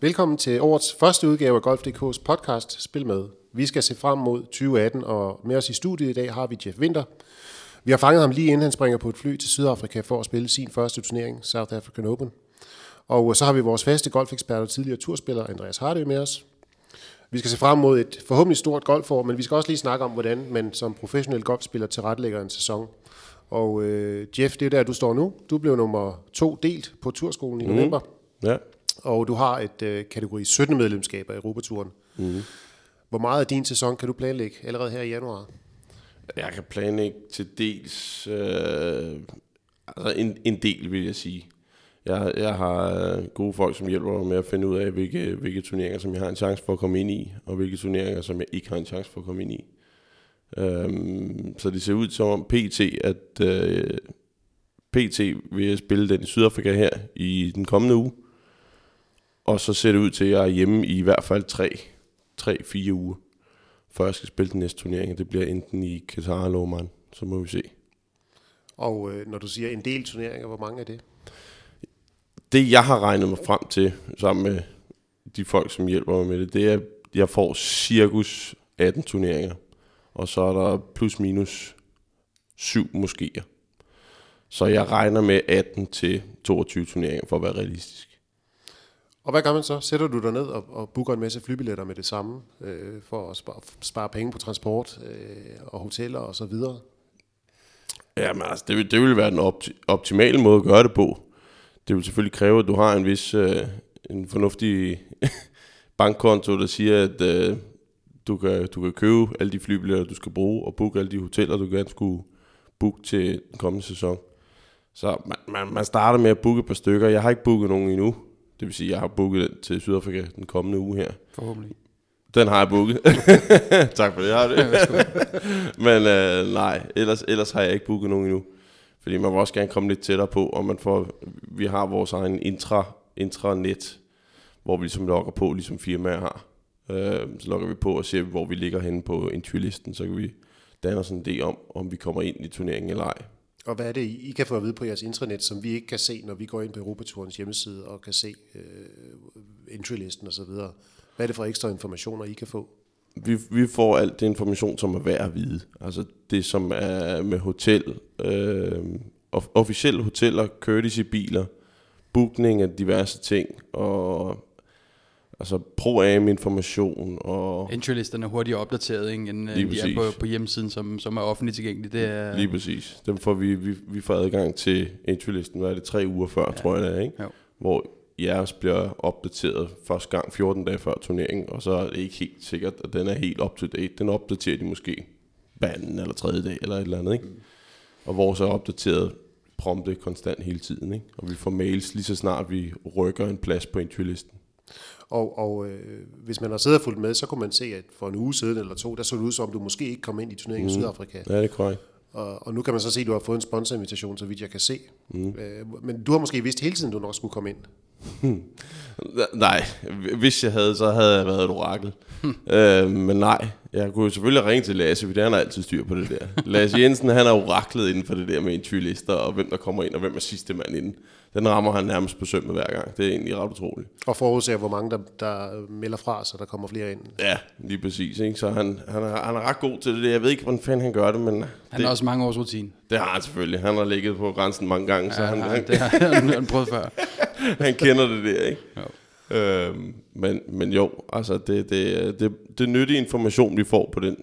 Velkommen til årets første udgave af Golf.dk's podcast Spil med. Vi skal se frem mod 2018, og med os i studiet i dag har vi Jeff Winter. Vi har fanget ham lige inden han springer på et fly til Sydafrika for at spille sin første turnering, South African Open. Og så har vi vores faste golfekspert og tidligere turspiller, Andreas Hardø, med os. Vi skal se frem mod et forhåbentlig stort golfår, men vi skal også lige snakke om, hvordan man som professionel golfspiller tilrettelægger en sæson. Og øh, Jeff, det er der, du står nu. Du blev nummer to delt på turskolen i november. Mm. Ja. Og du har et øh, kategori 17 medlemskaber i Europaturen. Mm. Hvor meget af din sæson kan du planlægge allerede her i januar? Jeg kan planlægge til dels øh, altså en, en del, vil jeg sige. Jeg, jeg har øh, gode folk, som hjælper mig med at finde ud af, hvilke, hvilke turneringer, som jeg har en chance for at komme ind i, og hvilke turneringer, som jeg ikke har en chance for at komme ind i. Øhm, så det ser ud som om PT, at øh, PT vil spille den i Sydafrika her i den kommende uge. Og så ser det ud til, at jeg er hjemme i i hvert fald 3-4 uger, før jeg skal spille den næste turnering. Det bliver enten i Qatar eller Oman, så må vi se. Og øh, når du siger en del turneringer, hvor mange er det? Det jeg har regnet mig frem til, sammen med de folk, som hjælper mig med det, det er, at jeg får cirkus 18 turneringer. Og så er der plus minus 7 moskéer. Så jeg regner med 18 til 22 turneringer for at være realistisk. Og hvad gør man så? Sætter du dig ned og, og booker en masse flybilletter med det samme, øh, for at spare, spare penge på transport øh, og hoteller og så videre? Jamen altså, det vil, det vil være den opti- optimale måde at gøre det på. Det vil selvfølgelig kræve, at du har en vis, øh, en fornuftig bankkonto, der siger, at øh, du, kan, du kan købe alle de flybilletter, du skal bruge, og booke alle de hoteller, du gerne skulle booke til den kommende sæson. Så man, man, man starter med at booke et par stykker. Jeg har ikke booket nogen endnu. Det vil sige, at jeg har booket den til Sydafrika den kommende uge her. Forhåbentlig. Den har jeg booket. tak for det, har det. Men øh, nej, ellers, ellers har jeg ikke booket nogen endnu. Fordi man vil også gerne komme lidt tættere på, og man får, vi har vores egen intra, intranet, hvor vi ligesom logger på, ligesom firmaer har. Øh, så logger vi på og ser, hvor vi ligger henne på interviewlisten, så kan vi danne os en idé om, om vi kommer ind i turneringen eller ej. Og hvad er det, I kan få at vide på jeres intranet, som vi ikke kan se, når vi går ind på Europaturens hjemmeside og kan se øh, entrylisten osv.? Hvad er det for ekstra informationer, I kan få? Vi, vi får alt det information, som er værd at vide. Altså det, som er med hotel, øh, officielle hoteller, courtesy-biler, bookning af diverse ting, og altså pro-am information og... Entrylisterne er hurtigt opdateret, ikke, end Lige de er på, på hjemmesiden, som, som er offentligt tilgængelig. Det er, Lige præcis. Dem får vi, vi, vi får adgang til entrylisten, hvad er det, tre uger før, ja. tror jeg det er, ikke? Jo. Hvor jeres bliver opdateret første gang 14 dage før turneringen, og så er det ikke helt sikkert, at den er helt up to date. Den opdaterer de måske hver anden eller tredje dag, eller et eller andet, ikke? Mm. Og vores er opdateret prompte konstant hele tiden, ikke? Og vi får mails lige så snart vi rykker en plads på entrylisten. Og, og øh, hvis man har siddet og fulgt med, så kunne man se, at for en uge siden eller to, der så det ud som, om du måske ikke kom ind i turneringen mm. i Sydafrika. Ja, det er korrekt. Og, og nu kan man så se, at du har fået en sponsorinvitation, så vidt jeg kan se. Mm. Øh, men du har måske vidst hele tiden, du nok skulle komme ind. nej, hvis jeg havde, så havde jeg været et orakel. øh, men nej, jeg kunne selvfølgelig ringe til Lasse, for han har altid styr på det der. Lasse Jensen, han er oraklet inden for det der med interviewlister, og hvem der kommer ind, og hvem er sidste mand inden. Den rammer han nærmest på sømmet hver gang. Det er egentlig ret utroligt. Og forudser, hvor mange der, der melder fra, så der kommer flere ind. Ja, lige præcis. Ikke? Så han, han, er, han er ret god til det. Jeg ved ikke, hvordan fanden han gør det, men... Han det, har også mange års rutine. Det har han selvfølgelig. Han har ligget på grænsen mange gange, så Ja, han, han, han, det har han, han prøvet før. han kender det der, ikke? Jo. Øhm, men, men jo, altså det, det, det, det er nyttig information, vi får på den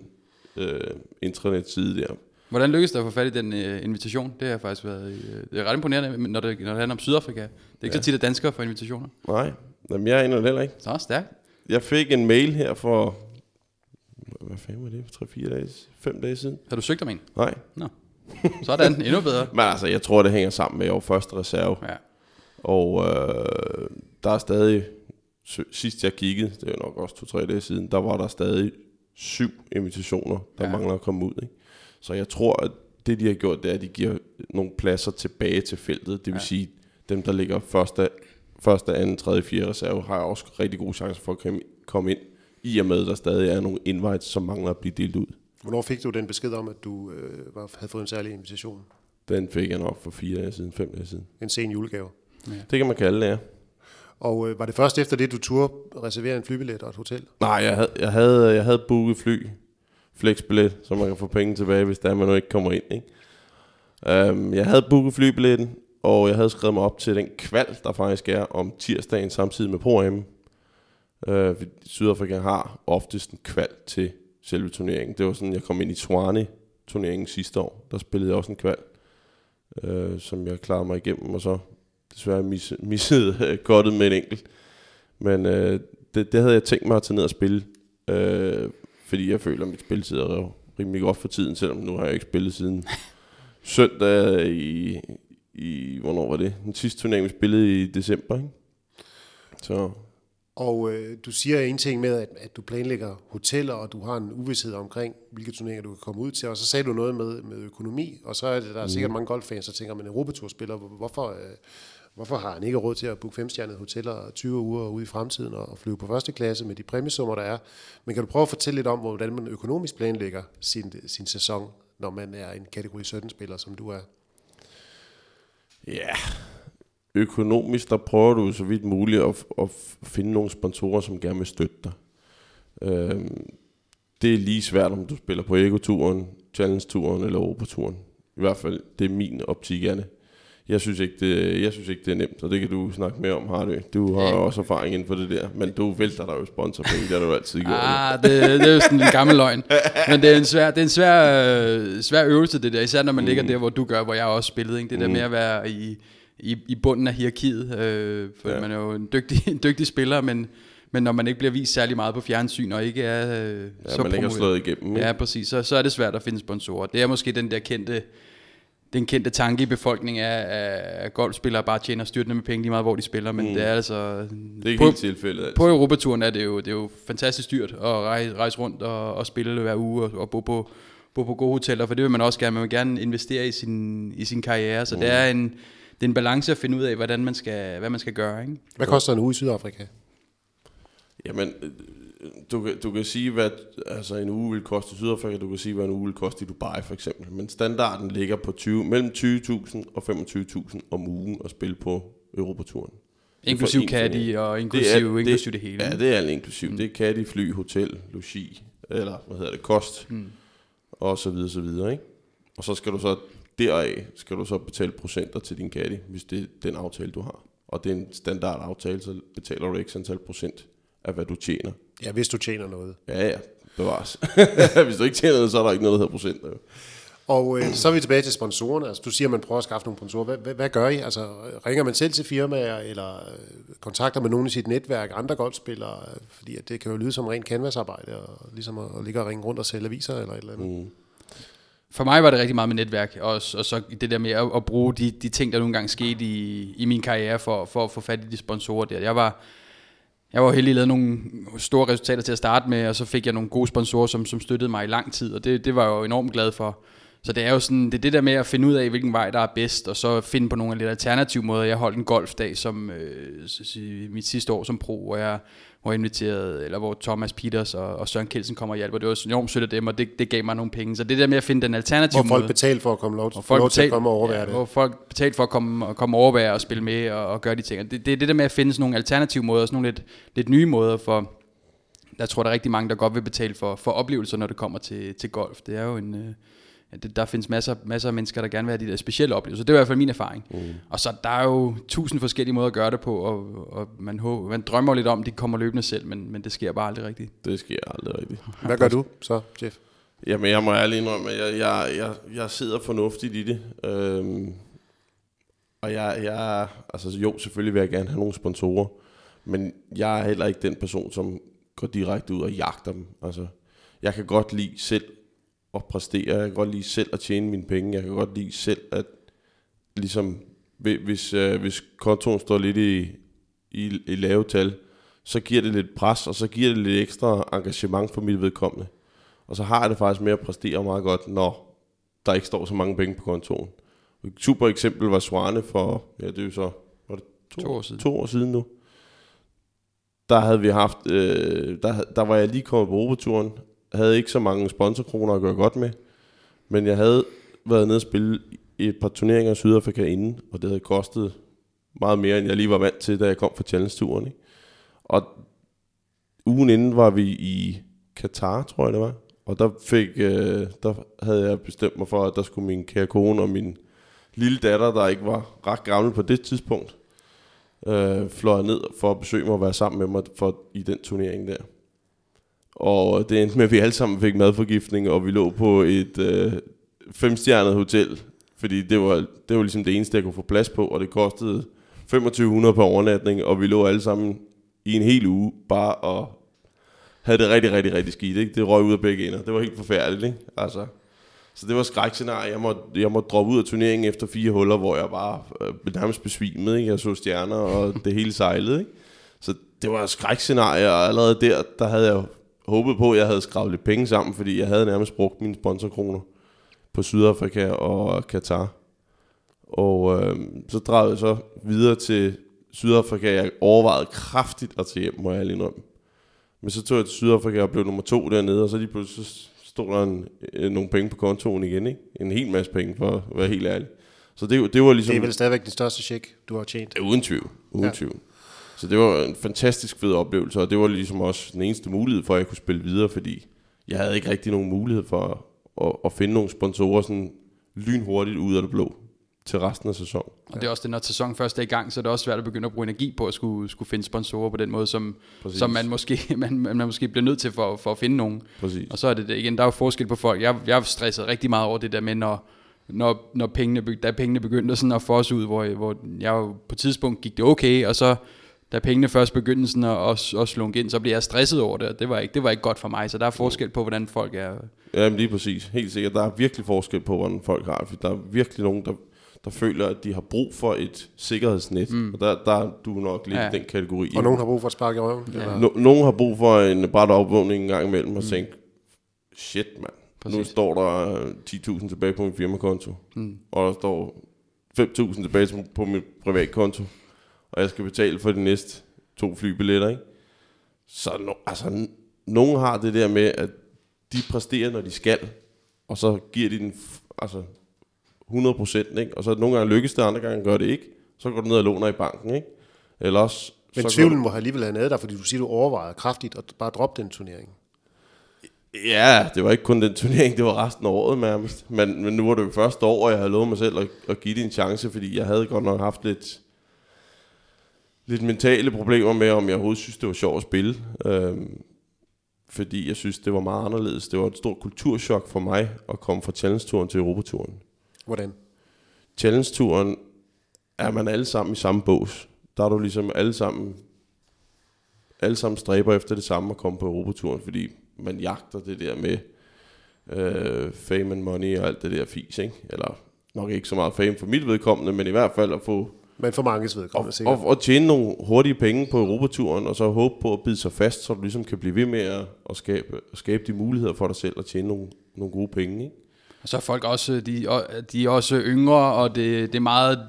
øh, intranet-side der. Hvordan lykkedes det at få fat i den uh, invitation? Det har faktisk været uh, det er ret imponerende, når det, når det handler om Sydafrika. Det er ikke ja. så tit, at danskere får invitationer. Nej, jamen, jeg er en heller ikke. Så stærkt. Jeg fik en mail her for, hvad fanden var det, for 3-4 dage, 5 dage siden? Har du søgt om en? Nej, Nå. Sådan, endnu bedre. men altså, jeg tror, det hænger sammen med, var første reserve. Ja. Og øh, der er stadig, sidst jeg kiggede, det er nok også to-tre dage siden, der var der stadig syv invitationer, der ja. mangler at komme ud. Ikke? Så jeg tror, at det de har gjort, det er, at de giver nogle pladser tilbage til feltet. Det vil Ja. ja. sige, dem der ligger første, første, anden, tredje, fjerde reserve, har også rigtig gode chancer for at komme- ind, i og med, at der stadig er nogle invites, som mangler at blive delt ud. Hvornår fik du den besked om, at du øh, var, havde fået en særlig invitation? Den fik jeg nok for fire dage siden, fem dage siden. En sen julegave. Det kan man kalde det, ja. Og øh, var det først efter det, du turde reservere en flybillet og et hotel? Nej, jeg havde, jeg havde, jeg havde booket fly, flexbillet, så man kan få penge tilbage, hvis der er, man nu ikke kommer ind. Ikke? Um, jeg havde booket flybilletten, og jeg havde skrevet mig op til den kval, der faktisk er om tirsdagen samtidig med ProM. Uh, øh, Sydafrika har oftest en kval til selve turneringen. Det var sådan, jeg kom ind i Swane-turneringen sidste år. Der spillede jeg også en kval, uh, som jeg klarede mig igennem, og så desværre missede, missede øh, med en enkelt. Men uh, det, det havde jeg tænkt mig at tage ned og spille, uh, fordi jeg føler, at mit spilletid er rimelig godt for tiden, selvom nu har jeg ikke spillet siden søndag i, i, hvornår var det? Den sidste turnering, vi spillede i december, ikke? Så og øh, du siger en ting med, at, at du planlægger hoteller, og du har en uvidshed omkring, hvilke turneringer du kan komme ud til. Og så sagde du noget med, med økonomi, og så er det, der er sikkert mm. mange golffans, der tænker, men Europaturspiller, hvorfor, øh, hvorfor har han ikke råd til at booke femstjernede hoteller 20 uger ude i fremtiden og, flyve på første klasse med de præmiesummer, der er? Men kan du prøve at fortælle lidt om, hvordan man økonomisk planlægger sin, sin sæson, når man er en kategori 17-spiller, som du er? Ja, yeah økonomisk, der prøver du så vidt muligt at, at finde nogle sponsorer, som gerne vil støtte dig. Øhm, det er lige svært, om du spiller på Ego-turen, Challenge-turen eller Europa-turen. I hvert fald, det er min optik af det. Jeg synes, ikke, det, jeg synes ikke, det er nemt, og det kan du snakke mere om, Hardy. Du har ja. også erfaring inden for det der, men du vælter dig jo sponsorpenge, det har du altid gjort. Ah, det, det er jo sådan en gammel løgn. Men det er en svær, det er en svær, øh, svær øvelse, det der, især når man mm. ligger der, hvor du gør, hvor jeg også spillede. Ikke? Det der mm. med at være i, i, i bunden af hierarkiet, øh, for ja. man er jo en dygtig, en dygtig spiller, men, men når man ikke bliver vist særlig meget på fjernsyn, og ikke er øh, ja, så man ikke har slået igennem. Ja, præcis, så, så er det svært at finde sponsorer. Det er måske den der kendte, den kendte tanke i befolkningen er, at golfspillere bare tjener styrtende med penge lige meget, hvor de spiller, men mm. det er altså... Det er ikke på, helt tilfældet. Altså. På Europaturen er det jo, det er jo fantastisk dyrt at rejse, rejse rundt og, og spille hver uge og, og bo på bo på gode hoteller, for det vil man også gerne. Man vil gerne investere i sin, i sin karriere, så mm. det er en det er en balance at finde ud af, hvordan man skal, hvad man skal gøre. Ikke? Hvad koster en uge i Sydafrika? Jamen, du kan, du kan sige, hvad altså en uge vil koste i Sydafrika, du kan sige, hvad en uge vil koste i Dubai for eksempel. Men standarden ligger på 20, mellem 20.000 og 25.000 om ugen at spille på Europaturen. Inklusiv caddy og inklusiv det, er, inklusiv det, det hele. Ja, det er alt inklusiv. Mm. Det er caddy, fly, hotel, logi, eller hvad hedder det, kost, mm. og så videre, så videre, ikke? Og så skal du så deraf skal du så betale procenter til din caddy, hvis det er den aftale, du har. Og det er en standard aftale, så betaler du ikke antal procent af, hvad du tjener. Ja, hvis du tjener noget. Ja, ja, bevares. hvis du ikke tjener noget, så er der ikke noget, der hedder procenter. Og øh, så er vi tilbage til sponsorerne. Altså, du siger, at man prøver at skaffe nogle sponsorer. Hvad, hvad, hvad gør I? Altså, ringer man selv til firmaer, eller øh, kontakter man nogen i sit netværk, andre golfspillere? Fordi at det kan jo lyde som rent canvasarbejde, og ligesom at, at ligge og ringe rundt og sælge aviser eller et eller andet. Mm for mig var det rigtig meget med netværk, og, og så det der med at, at bruge de, de ting, der nogle gange skete i, i min karriere, for, for at få fat i de sponsorer der. Jeg var, jeg var heldig at lave nogle store resultater til at starte med, og så fik jeg nogle gode sponsorer, som, som støttede mig i lang tid, og det, det var jeg jo enormt glad for. Så det er jo sådan, det er det der med at finde ud af, hvilken vej der er bedst, og så finde på nogle lidt alternative måder. Jeg holdt en golfdag som øh, mit sidste år som pro, hvor jeg hvor inviteret, eller hvor Thomas Peters og, og Søren Kelsen kommer og hjælper. Det var enormt sødt af dem, og det, det gav mig nogle penge. Så det der med at finde den alternative Hvor folk betalte for at komme lov, folk lov til at komme og overvære ja, det. Hvor folk betalte for at komme, og komme og overvære og spille med og, og gøre de ting. Det, det er det der med at finde sådan nogle alternative måder, sådan nogle lidt, lidt nye måder for, jeg tror, der er rigtig mange, der godt vil betale for, for oplevelser, når det kommer til, til golf. Det er jo en, øh, det, der findes masser, masser af mennesker, der gerne vil have de der specielle oplevelser. Det er i hvert fald min erfaring. Mm. Og så der er jo tusind forskellige måder at gøre det på, og, og man, håber, man drømmer lidt om, at de kommer løbende selv, men, men det sker bare aldrig rigtigt. Det sker aldrig rigtigt. Hvad gør du så, Jeff? Jamen, jeg må ærligt indrømme, at jeg, jeg, jeg, jeg sidder fornuftigt i det. Øhm, og jeg, jeg, altså jo, selvfølgelig vil jeg gerne have nogle sponsorer, men jeg er heller ikke den person, som går direkte ud og jagter dem. Altså, jeg kan godt lide selv at præstere. Jeg kan godt lide selv at tjene mine penge. Jeg kan godt lide selv at, ligesom, hvis, øh, hvis kontoen står lidt i, i, i lave tal, så giver det lidt pres, og så giver det lidt ekstra engagement for mit vedkommende. Og så har jeg det faktisk med at præstere meget godt, når der ikke står så mange penge på kontoen. Et super eksempel var Swane for, ja det er jo så, var det to, to år siden, to år siden nu. Der havde vi haft, øh, der, der var jeg lige kommet på Euroturen, havde ikke så mange sponsorkroner at gøre godt med, men jeg havde været nede og spille i et par turneringer i Sydafrika inden, og det havde kostet meget mere, end jeg lige var vant til, da jeg kom fra Challenge-turen. Ikke? Og ugen inden var vi i Katar, tror jeg det var. Og der, fik, øh, der havde jeg bestemt mig for, at der skulle min kære kone og min lille datter, der ikke var ret gammel på det tidspunkt, øh, fløj ned for at besøge mig og være sammen med mig for, i den turnering der. Og det endte med, at vi alle sammen fik madforgiftning, og vi lå på et øh, femstjernet hotel, fordi det var, det var ligesom det eneste, jeg kunne få plads på, og det kostede 2500 per overnatning, og vi lå alle sammen i en hel uge bare og havde det rigtig, rigtig, rigtig skidt. Ikke? Det røg ud af begge ender. Det var helt forfærdeligt. Ikke? Altså, så det var skrækscenarie. Jeg måtte, jeg måtte droppe ud af turneringen efter fire huller, hvor jeg bare øh, nærmest besvimede. Ikke? Jeg så stjerner, og det hele sejlede. Ikke? Så det var skrækscenarie, og allerede der, der havde jeg håbet på, at jeg havde skrevet lidt penge sammen, fordi jeg havde nærmest brugt mine sponsorkroner på Sydafrika og Katar. Og øh, så drejede jeg så videre til Sydafrika. Jeg overvejede kraftigt at tage hjem, må jeg lige indrømme. Men så tog jeg til Sydafrika og blev nummer to dernede, og så lige pludselig så stod der en, øh, nogle penge på kontoen igen. Ikke? En hel masse penge, for at være helt ærlig. Så det, det var ligesom... Det er vel stadigvæk den største check, du har tjent. Ja, uden tvivl. Uden ja. tvivl. Så det var en fantastisk fed oplevelse, og det var ligesom også den eneste mulighed for, at jeg kunne spille videre, fordi jeg havde ikke rigtig nogen mulighed for at, at, at finde nogle sponsorer sådan lynhurtigt ud af det blå til resten af sæsonen. Og det er også det, når sæsonen først er i gang, så er det også svært at begynde at bruge energi på at skulle, skulle finde sponsorer på den måde, som, som man, måske, man, man måske bliver nødt til for, for at finde nogen. Præcis. Og så er det, det igen, der er jo forskel på folk. Jeg, jeg har stresset rigtig meget over det der med, når, når, når pengene, da pengene begyndte sådan at os ud, hvor, hvor jeg jo på et tidspunkt gik det okay, og så da pengene først begyndte sådan at, at, at slå ind, så blev jeg stresset over det, og det var, ikke, det var ikke godt for mig, så der er forskel på, hvordan folk er. Jamen lige præcis, helt sikkert. Der er virkelig forskel på, hvordan folk har det, der er virkelig nogen, der der føler, at de har brug for et sikkerhedsnet. Mm. Og der, der er du nok lidt ja. den kategori. Og nogen har brug for at sparke i røven. Ja. No, nogen har brug for en bræt opvågning en gang imellem og mm. tænke, shit mand, nu står der 10.000 tilbage på min firmakonto. Mm. Og der står 5.000 tilbage på min privatkonto. Og jeg skal betale for de næste to flybilletter, ikke? Så no, altså, nogen har det der med, at de præsterer, når de skal, og så giver de den, altså, 100 procent, ikke? Og så nogle gange lykkes det, andre gange gør det ikke. Så går du ned og låner i banken, ikke? Ellers, Men tvivlen du... må alligevel have der, fordi du siger, du overvejede kraftigt at bare droppe den turnering. Ja, det var ikke kun den turnering, det var resten af året nærmest. Men, men nu var det jo første år, og jeg havde lovet mig selv at, at give det en chance, fordi jeg havde godt nok haft lidt, lidt mentale problemer med, om jeg overhovedet synes, det var sjovt at spille. Øhm, fordi jeg synes, det var meget anderledes. Det var et stort kulturschok for mig at komme fra Challenge-turen til Europaturen. Hvordan? Challenge-turen er man alle sammen i samme bås. Der er du ligesom alle sammen, alle sammen stræber efter det samme at komme på Europaturen, fordi man jagter det der med øh, fame and money og alt det der fis, ikke? Eller nok ikke så meget fame for mit vedkommende, men i hvert fald at få... Men for mange vedkommende, og, sikkert. Og, og tjene nogle hurtige penge på Europaturen, og så håbe på at bide sig fast, så du ligesom kan blive ved med at, at, skabe, at skabe de muligheder for dig selv at tjene nogle, nogle gode penge, ikke? Og så er folk også, de, de er også yngre, og det, det er meget,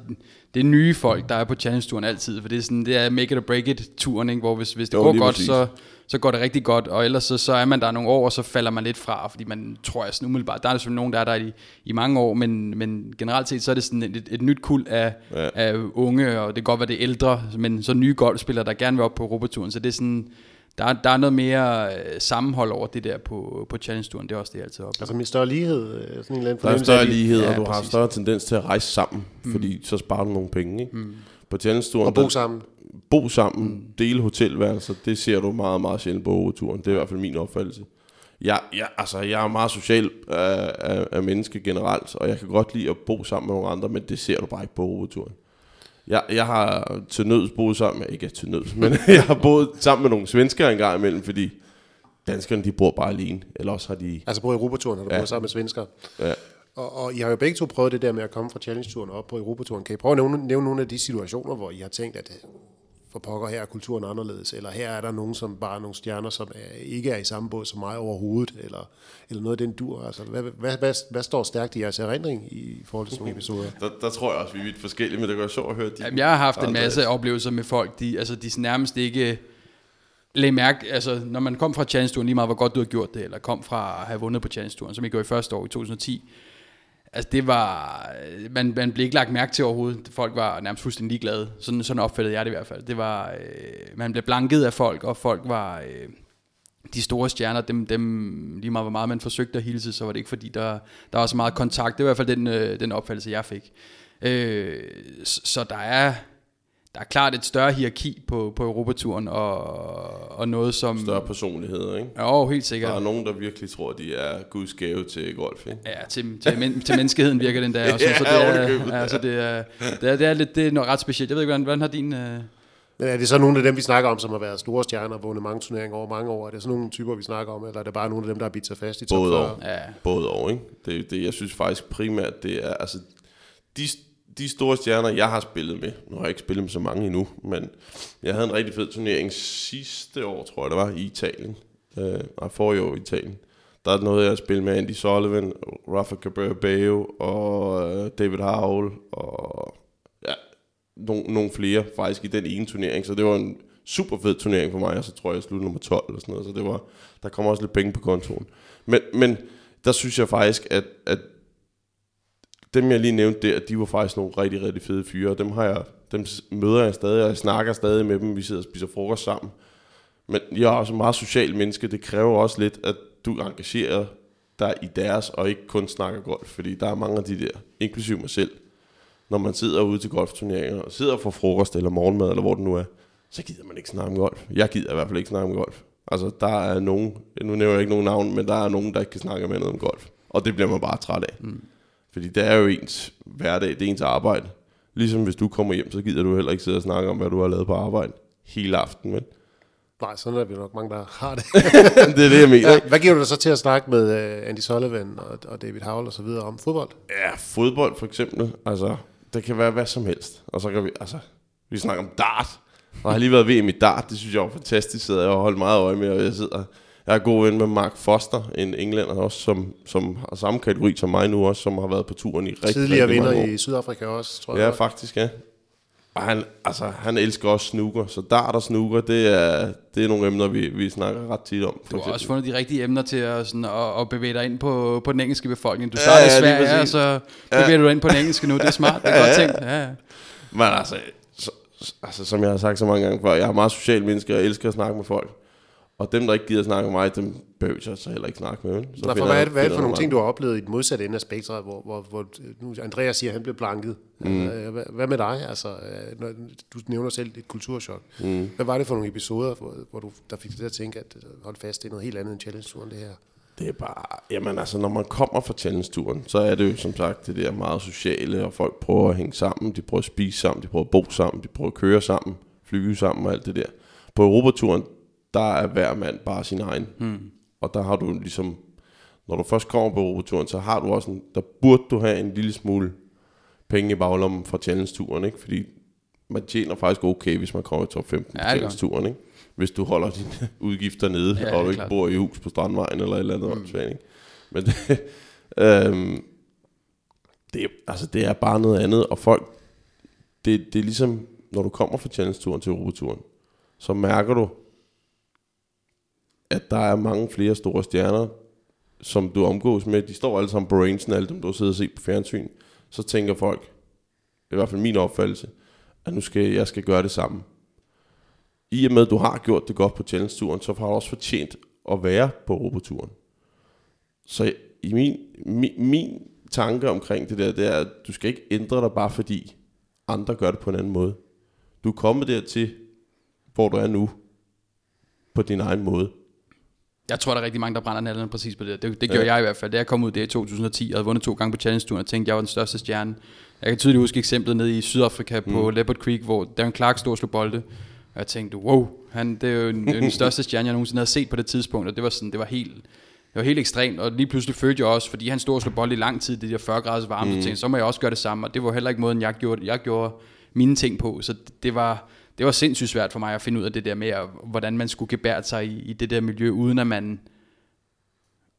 det er nye folk, der er på challenge-turen altid, for det er sådan, det er make it or break it turen, ikke? hvor hvis, hvis det jo, går godt, så, så går det rigtig godt, og ellers så, så er man der nogle år, og så falder man lidt fra, fordi man tror jeg sådan umiddelbart, der er selvfølgelig nogen, der er der i, i mange år, men, men generelt set, så er det sådan et, et nyt kul af, ja. af unge, og det kan godt være det ældre, men så nye golfspillere, der gerne vil op på Europaturen, så det er sådan, der, der er noget mere øh, sammenhold over det der på, på Challenge-turen. Det er også det, jeg altid oplever. Altså med større lighed? Øh, sådan en eller anden der er større lighed, ja, og du præcis. har større tendens til at rejse sammen, mm. fordi så sparer du nogle penge. Ikke? Mm. På Challenge-turen... Og bo sammen. Bo sammen, mm. dele hotelværelser, det ser du meget, meget sjældent på turen. Det er i hvert fald min opfattelse. Jeg, jeg, altså, jeg er meget social af, af, af menneske generelt, og jeg kan godt lide at bo sammen med nogle andre, men det ser du bare ikke på turen. Jeg, jeg har til nøds boet sammen med, ikke til nøds, men jeg har boet sammen med nogle svenskere en gang imellem, fordi danskerne de bor bare alene, eller også har de... Altså på Europaturen har du ja. boet sammen med svenskere? Ja. Og, og I har jo begge to prøvet det der med at komme fra Challenge-turen op på Europaturen. Kan I prøve at nævne, nævne nogle af de situationer, hvor I har tænkt, at for pokker, her er kulturen anderledes, eller her er der nogen, som bare er nogle stjerner, som er, ikke er i samme båd som mig overhovedet, eller, eller noget af den dur. Altså, hvad, hvad, hvad, hvad står stærkt i jeres erindring i forhold til sådan nogle episoder? Der, der tror jeg også, vi er vidt forskellige, men det gør sjovt at høre. De Jamen, jeg har haft en masse oplevelser med folk, de, altså, de nærmest ikke Læg mærke, altså, når man kom fra Challenge Touren, lige meget hvor godt du har gjort det, eller kom fra at have vundet på Challenge Touren, som I gjorde i første år i 2010, Altså det var, øh, man, man blev ikke lagt mærke til overhovedet. Folk var nærmest fuldstændig ligeglade. Sådan, sådan opfattede jeg det i hvert fald. Det var, øh, man blev blanket af folk, og folk var, øh, de store stjerner, dem, dem lige meget hvor meget man forsøgte at hilse, så var det ikke fordi, der, der var så meget kontakt. Det var i hvert fald den, øh, den opfattelse, jeg fik. Øh, så der er, der er klart et større hierarki på, på Europaturen, og, og noget som... Større personligheder, ikke? Ja, helt sikkert. Der er nogen, der virkelig tror, de er Guds gave til golf, ikke? Ja, til, til, men, til menneskeheden virker den der også. Ja, så det er, ovenikøbet. ja, så det er, det er, det er, lidt, det er noget ret specielt. Jeg ved ikke, hvordan, hvordan har din... Øh, Men er det så nogle af dem, vi snakker om, som har været store stjerner og vundet mange turneringer over mange år? Er det sådan nogle typer, vi snakker om, eller er det bare nogle af dem, der har bidt sig fast i top Både 40? og. ja, Både og, ikke? Det, det, jeg synes faktisk primært, det er, altså, de, de store stjerner, jeg har spillet med, nu har jeg ikke spillet med så mange endnu, men jeg havde en rigtig fed turnering sidste år, tror jeg det var, i Italien. Øh, nej, forrige år i Italien. Der er noget, jeg har spillet med Andy Sullivan, Rafa Cabrera og øh, David Howell, og ja, nogle, no, flere faktisk i den ene turnering, så det var en super fed turnering for mig, og så tror jeg, jeg sluttede nummer 12 eller sådan noget, så det var, der kommer også lidt penge på kontoen. Men, men der synes jeg faktisk, at, at dem jeg lige nævnte der, de var faktisk nogle rigtig, rigtig fede fyre, dem, har jeg, dem møder jeg stadig, og jeg snakker stadig med dem, vi sidder og spiser frokost sammen. Men jeg er også en meget social menneske, det kræver også lidt, at du engagerer dig i deres, og ikke kun snakker golf, fordi der er mange af de der, inklusive mig selv, når man sidder ude til golfturneringer, og sidder for frokost eller morgenmad, eller hvor det nu er, så gider man ikke snakke om golf. Jeg gider i hvert fald ikke snakke om golf. Altså, der er nogen, nu nævner jeg ikke nogen navn, men der er nogen, der ikke kan snakke med noget om golf. Og det bliver man bare træt af. Mm. Fordi det er jo ens hverdag, det er ens arbejde. Ligesom hvis du kommer hjem, så gider du heller ikke sidde og snakke om, hvad du har lavet på arbejde hele aften. Men Nej, sådan er vi nok mange, der har det. det er det, jeg mener. Ja, hvad giver du dig så til at snakke med uh, Andy Sullivan og, og David Howell og så videre om fodbold? Ja, fodbold for eksempel. Altså, det kan være hvad som helst. Og så kan vi, altså, vi snakker om dart. Og har lige været VM i dart, det synes jeg var fantastisk. Sidder jeg og holdt meget øje med, og jeg sidder... Jeg er god ven med Mark Foster, en englænder også, som, som har samme kategori som mig nu også, som har været på turen i rigtig, Tidligere rigtig mange vinder år. i Sydafrika også, tror Ja, jeg. faktisk, ja. Og han, altså, han elsker også snooker, så dart og snooker, det er, det er nogle emner, vi, vi snakker ret tit om. du har også fundet de rigtige emner til at, sådan, at, at bevæge dig ind på, på den engelske befolkning. Du Ja, startede ja, i lige Sverige, og så bevæger du dig ind på den engelske nu. Det er smart, det er godt tænkt. Ja, ja. Men altså, så, altså, som jeg har sagt så mange gange før, jeg er meget social menneske, og jeg elsker at snakke med folk. Og dem, der ikke gider snakke med mig, dem behøver jeg så heller ikke snakke med. Så for hvad er jeg- det, hvad er det for nogle ting, du har oplevet i den modsatte ende af spektret, hvor, hvor, hvor nu Andreas siger, at han blev blanket. Mm. Hvad, hvad med dig? Altså, øh, når, du nævner selv et kulturschok. Mm. Hvad var det for nogle episoder, hvor, hvor du, der fik dig til at tænke, at øh, hold fast, det er noget helt andet end challenge-turen, det her? Det er bare, jamen altså, når man kommer fra challenge-turen, så er det jo som sagt det der meget sociale, og folk prøver at hænge sammen, de prøver at spise sammen, de prøver at bo sammen, de prøver at køre sammen, flyve sammen og alt det der. På Europaturen, der er hver mand bare sin egen. Hmm. Og der har du ligesom, når du først kommer på Europaturen, så har du også en, der burde du have en lille smule penge i baglommen fra challenge-turen, ikke? Fordi man tjener faktisk okay, hvis man kommer i top 15 Ja, gør challenge-turen, ikke? Hvis du holder dine udgifter nede, Ja, og du ikke klart. bor i hus på Strandvejen eller et eller andet mm. ikke? Men det, øhm, det, altså, det er bare noget andet, og folk, det, det er ligesom, når du kommer fra challenge-turen til Europaturen, så mærker du, at der er mange flere store stjerner, som du omgås med. De står alle sammen på rangen, alle dem, du har siddet og set på fjernsyn. Så tænker folk, i hvert fald min opfattelse, at nu skal jeg skal gøre det samme. I og med, at du har gjort det godt på challenge-turen, så har du også fortjent at være på roboturen. Så i min, min, min tanke omkring det der, det er, at du skal ikke ændre dig bare fordi andre gør det på en anden måde. Du er kommet dertil, hvor du er nu, på din egen måde. Jeg tror, der er rigtig mange, der brænder nallerne præcis på det. Det, det gjorde jeg i hvert fald. Da jeg kom ud der i 2010 og havde vundet to gange på Challenge-turen, og tænkte, jeg var den største stjerne. Jeg kan tydeligt huske eksemplet nede i Sydafrika på mm. Leopard Creek, hvor Darren Clark stod og slog bolde. Og jeg tænkte, wow, han, det er jo den, den største stjerne, jeg nogensinde havde set på det tidspunkt. Og det var, sådan, det var helt, det var helt ekstremt, og lige pludselig følte jeg også, fordi han stod og slog bold i lang tid, det der 40 graders varme, mm. så tænkte så må jeg også gøre det samme, og det var heller ikke måden, jeg gjorde, jeg gjorde mine ting på, så det, det var, det var sindssygt svært for mig at finde ud af det der med, at, hvordan man skulle gebære sig i, i det der miljø, uden at man,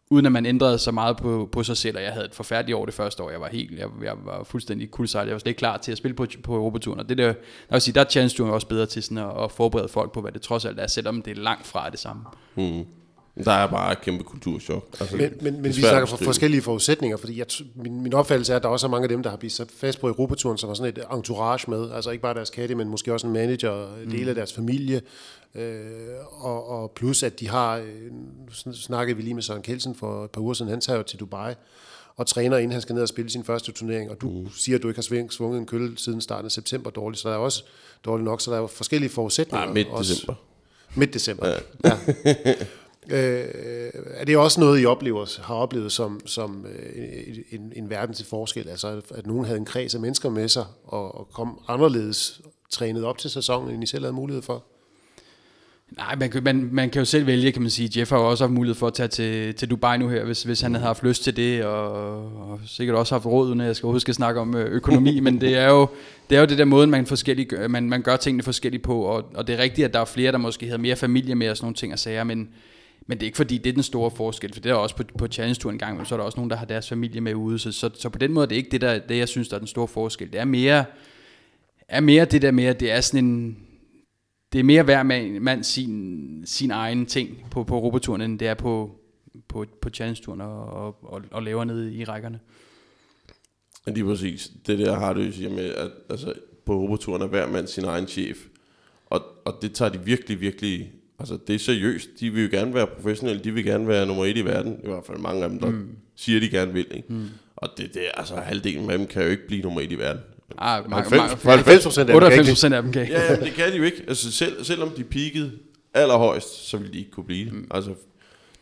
uden at man ændrede så meget på, på sig selv, og jeg havde et forfærdeligt år det første år, jeg var helt, jeg, jeg var fuldstændig kuldsejlet, jeg var slet ikke klar til at spille på, på Europaturen, og det der, jeg vil sige, der er challenge også bedre til sådan at, at forberede folk på, hvad det trods alt er, selvom det er langt fra det samme. Mm. Der er bare et kæmpe kulturschok. Altså, Men, men, men vi snakker for forskellige forudsætninger, fordi jeg, min, min opfattelse er, at der også er mange af dem, der har blivet sat fast på Europaturen, som har sådan et entourage med, altså ikke bare deres katte, men måske også en manager, mm. del af deres familie, øh, og, og plus at de har, øh, snakkede vi lige med Søren Kelsen for et par uger siden, han tager jo til Dubai, og træner, inden han skal ned og spille sin første turnering, og du mm. siger, at du ikke har svunget en kølle siden starten af september dårligt, så der er også dårligt nok, så der er forskellige forudsætninger. Nej, midt december. Midt december, ja. ja. Øh, er det også noget, I oplever, har oplevet som, som øh, en, en verden til forskel? Altså, at, nogen havde en kreds af mennesker med sig, og, og kom anderledes trænet op til sæsonen, end I selv havde mulighed for? Nej, man kan, man, man kan jo selv vælge, kan man sige. Jeff har jo også haft mulighed for at tage til, til Dubai nu her, hvis, hvis han havde haft lyst til det, og, og sikkert også haft råd, når jeg skal huske at snakke om øh, økonomi, men det er jo det er jo det der måde, man, forskellige, man, man gør tingene forskelligt på, og, og det er rigtigt, at der er flere, der måske havde mere familie med og sådan nogle ting og sager, men, men det er ikke fordi, det er den store forskel, for det er også på, på Challenge Tour en gang, men så er der også nogen, der har deres familie med ude, så, så, så på den måde det er ikke det, der, det, jeg synes, der er den store forskel. Det er mere, er mere det der med, at det er sådan en, det er mere hver mand, mand sin, sin egen ting på, på Europaturen, end det er på, på, på Challenge-turen og, og, og, og laver nede i rækkerne. Lige præcis. Det der har du siger med, at altså, på Europaturen er hver mand sin egen chef. Og, og det tager de virkelig, virkelig Altså, det er seriøst. De vil jo gerne være professionelle. De vil gerne være nummer et i verden. I hvert fald mange af dem, der mm. siger, de gerne vil. Ikke? Mm. Og det, det, altså, halvdelen af dem kan jo ikke blive nummer et i verden. Ah, 90, 90 procent af dem 98 procent af dem kan. Ja, ja, det kan de jo ikke. Altså, selv, selvom de peakede allerhøjst, så vil de ikke kunne blive det. Mm. Altså,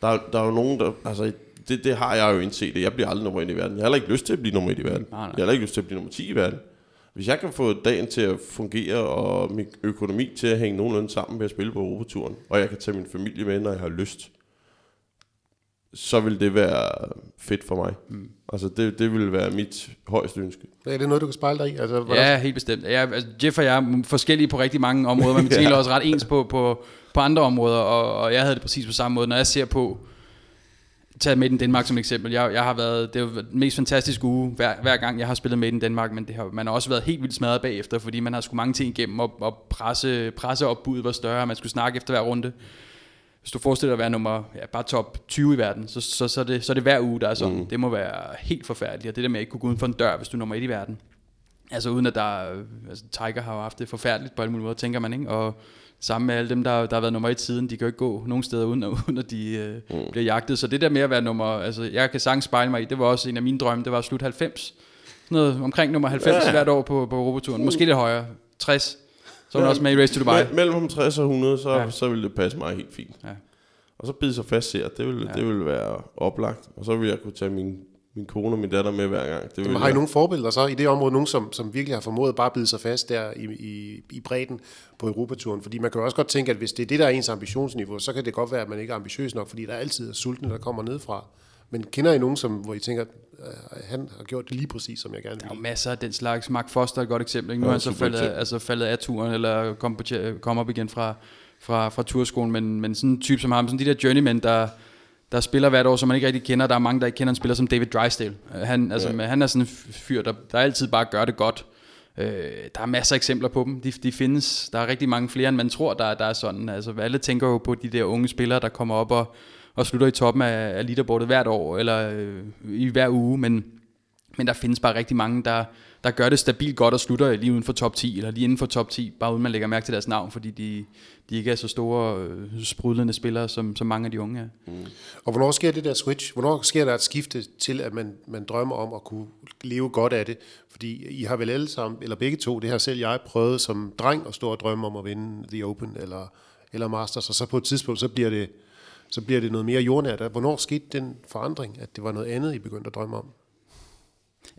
der, der er jo nogen, der... Altså, det, det har jeg jo indset. Jeg bliver aldrig nummer et i verden. Jeg har heller ikke lyst til at blive nummer et i verden. Nej, nej. Jeg har heller ikke lyst til at blive nummer 10 i verden. Hvis jeg kan få dagen til at fungere, og min økonomi til at hænge nogenlunde sammen ved at spille på Europaturen, og jeg kan tage min familie med, når jeg har lyst, så vil det være fedt for mig. Mm. Altså, det, det vil være mit højeste ønske. Er det noget, du kan spejle dig i? Altså, ja, helt bestemt. Ja, altså, Jeff og jeg er forskellige på rigtig mange områder, men vi tænker ja. også ret ens på, på, på andre områder, og, og jeg havde det præcis på samme måde. Når jeg ser på, tage med i Danmark som eksempel. Jeg, jeg har været, det er den mest fantastiske uge, hver, hver gang jeg har spillet med i Danmark, men det har, man har også været helt vildt smadret bagefter, fordi man har skulle mange ting igennem, og, og presse, presse opbuddet var større, man skulle snakke efter hver runde. Hvis du forestiller dig at være nummer, ja, bare top 20 i verden, så, så, så, er det, så er det hver uge, der er sådan. Mm. Det må være helt forfærdeligt, og det der med at ikke kunne gå uden for en dør, hvis du er nummer 1 i verden. Altså uden at der, altså Tiger har jo haft det forfærdeligt på alle mulige måder, tænker man, ikke? Og sammen med alle dem, der, der har været nummer et siden, de kan jo ikke gå nogen steder uden, uden at de øh, mm. bliver jagtet. Så det der med at være nummer, altså jeg kan sagtens spejle mig i, det var også en af mine drømme, det var at slutte 90. Sådan noget omkring nummer 90 ja. hvert år på, på Europaturen. Uh. Måske lidt højere, 60. Så var ja, også med i Race to Dubai. Me- mellem 60 og 100, så, ja. så ville det passe mig helt fint. Ja. Og så bide sig fast her, det ville, ja. det ville være oplagt. Og så ville jeg kunne tage min min kone og min datter med hver gang. Det Jamen, har I nogle forbilleder så i det område, nogen som, som virkelig har formået bare at bide sig fast der i, i, i bredden på Europaturen? Fordi man kan jo også godt tænke, at hvis det er det, der er ens ambitionsniveau, så kan det godt være, at man ikke er ambitiøs nok, fordi der altid er sultne, der kommer ned fra. Men kender I nogen, som, hvor I tænker, at øh, han har gjort det lige præcis, som jeg gerne vil? Der er masser af den slags. Mark Foster er et godt eksempel. Nu ja, er han så faldet, altså faldet af turen, eller kom, på, kom op igen fra, fra, fra turskolen. Men, men sådan en type som ham, sådan de der journeymen, der, der spiller hvert år, som man ikke rigtig kender. Der er mange, der ikke kender en spiller som David Drysdale. Øh, han, altså, ja. han er sådan en fyr, der, der altid bare gør det godt. Øh, der er masser af eksempler på dem. De, de findes. Der er rigtig mange flere, end man tror, der, der er sådan. Altså, alle tænker jo på de der unge spillere, der kommer op og, og slutter i toppen af, af leaderboardet hvert år, eller øh, i hver uge. Men, men der findes bare rigtig mange, der, der gør det stabilt godt og slutter lige uden for top 10, eller lige inden for top 10, bare uden man lægger mærke til deres navn, fordi de, de ikke er så store, øh, sprudlende spillere, som, som mange af de unge er. Mm. Og hvornår sker det der switch? Hvornår sker der et skifte til, at man, man drømmer om at kunne leve godt af det? Fordi I har vel alle sammen, eller begge to, det har selv jeg prøvet som dreng at stå og drømme om at vinde The Open eller, eller Masters, og så på et tidspunkt, så bliver det, så bliver det noget mere jordnært. Hvornår skete den forandring, at det var noget andet, I begyndte at drømme om?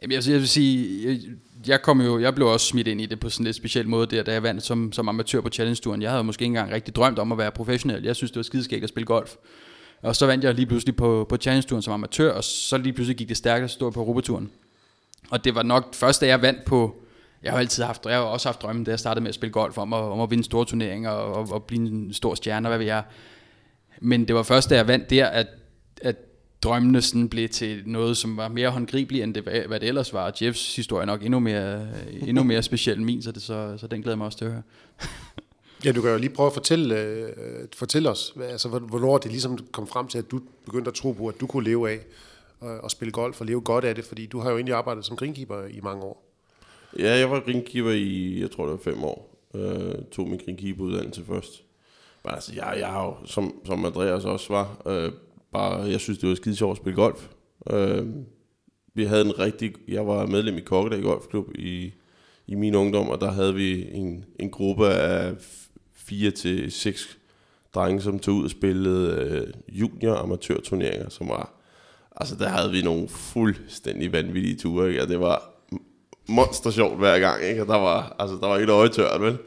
Jamen, jeg, jeg vil sige, jeg, jeg, kom jo, jeg blev også smidt ind i det på sådan en lidt speciel måde der, da jeg vandt som, som amatør på Challenge-turen. Jeg havde måske ikke engang rigtig drømt om at være professionel. Jeg synes, det var skideskægt at spille golf. Og så vandt jeg lige pludselig på, på Challenge-turen som amatør, og så lige pludselig gik det stærkt at stå på Europaturen. Og det var nok først, da jeg vandt på... Jeg har altid haft, jeg har også haft drømmen, da jeg startede med at spille golf, om at, om at vinde store turneringer og, og, og blive en stor stjerne, og hvad ved jeg. Men det var først, da jeg vandt der, at, at drømmene sådan blev til noget, som var mere håndgribeligt, end det, hvad det ellers var. Jeffs historie er nok endnu mere, endnu mere speciel end min, så, det, så, så den glæder jeg mig også til at høre. Ja, du kan jo lige prøve at fortælle, øh, fortælle os, hvad- altså, hvor- hvornår det ligesom kom frem til, at du begyndte at tro på, at du kunne leve af at spille golf og leve godt af det, fordi du har jo egentlig arbejdet som greenkeeper i mange år. Ja, jeg var greenkeeper i, jeg tror det var fem år. Øh, tog min greenkeeperuddannelse først. Men altså, jeg, jeg har jo, som, som Andreas også var, øh, bare, jeg synes, det var skide sjovt at spille golf. Øh, vi havde en rigtig, jeg var medlem i Kokkedal Golfklub i, i min ungdom, og der havde vi en, en gruppe af fire til seks drenge, som tog ud og spillede øh, junior amatørturneringer, som var, altså der havde vi nogle fuldstændig vanvittige ture, ikke? og det var monster sjovt hver gang, ikke? Og der var, altså, der var ikke et øje tørt, vel?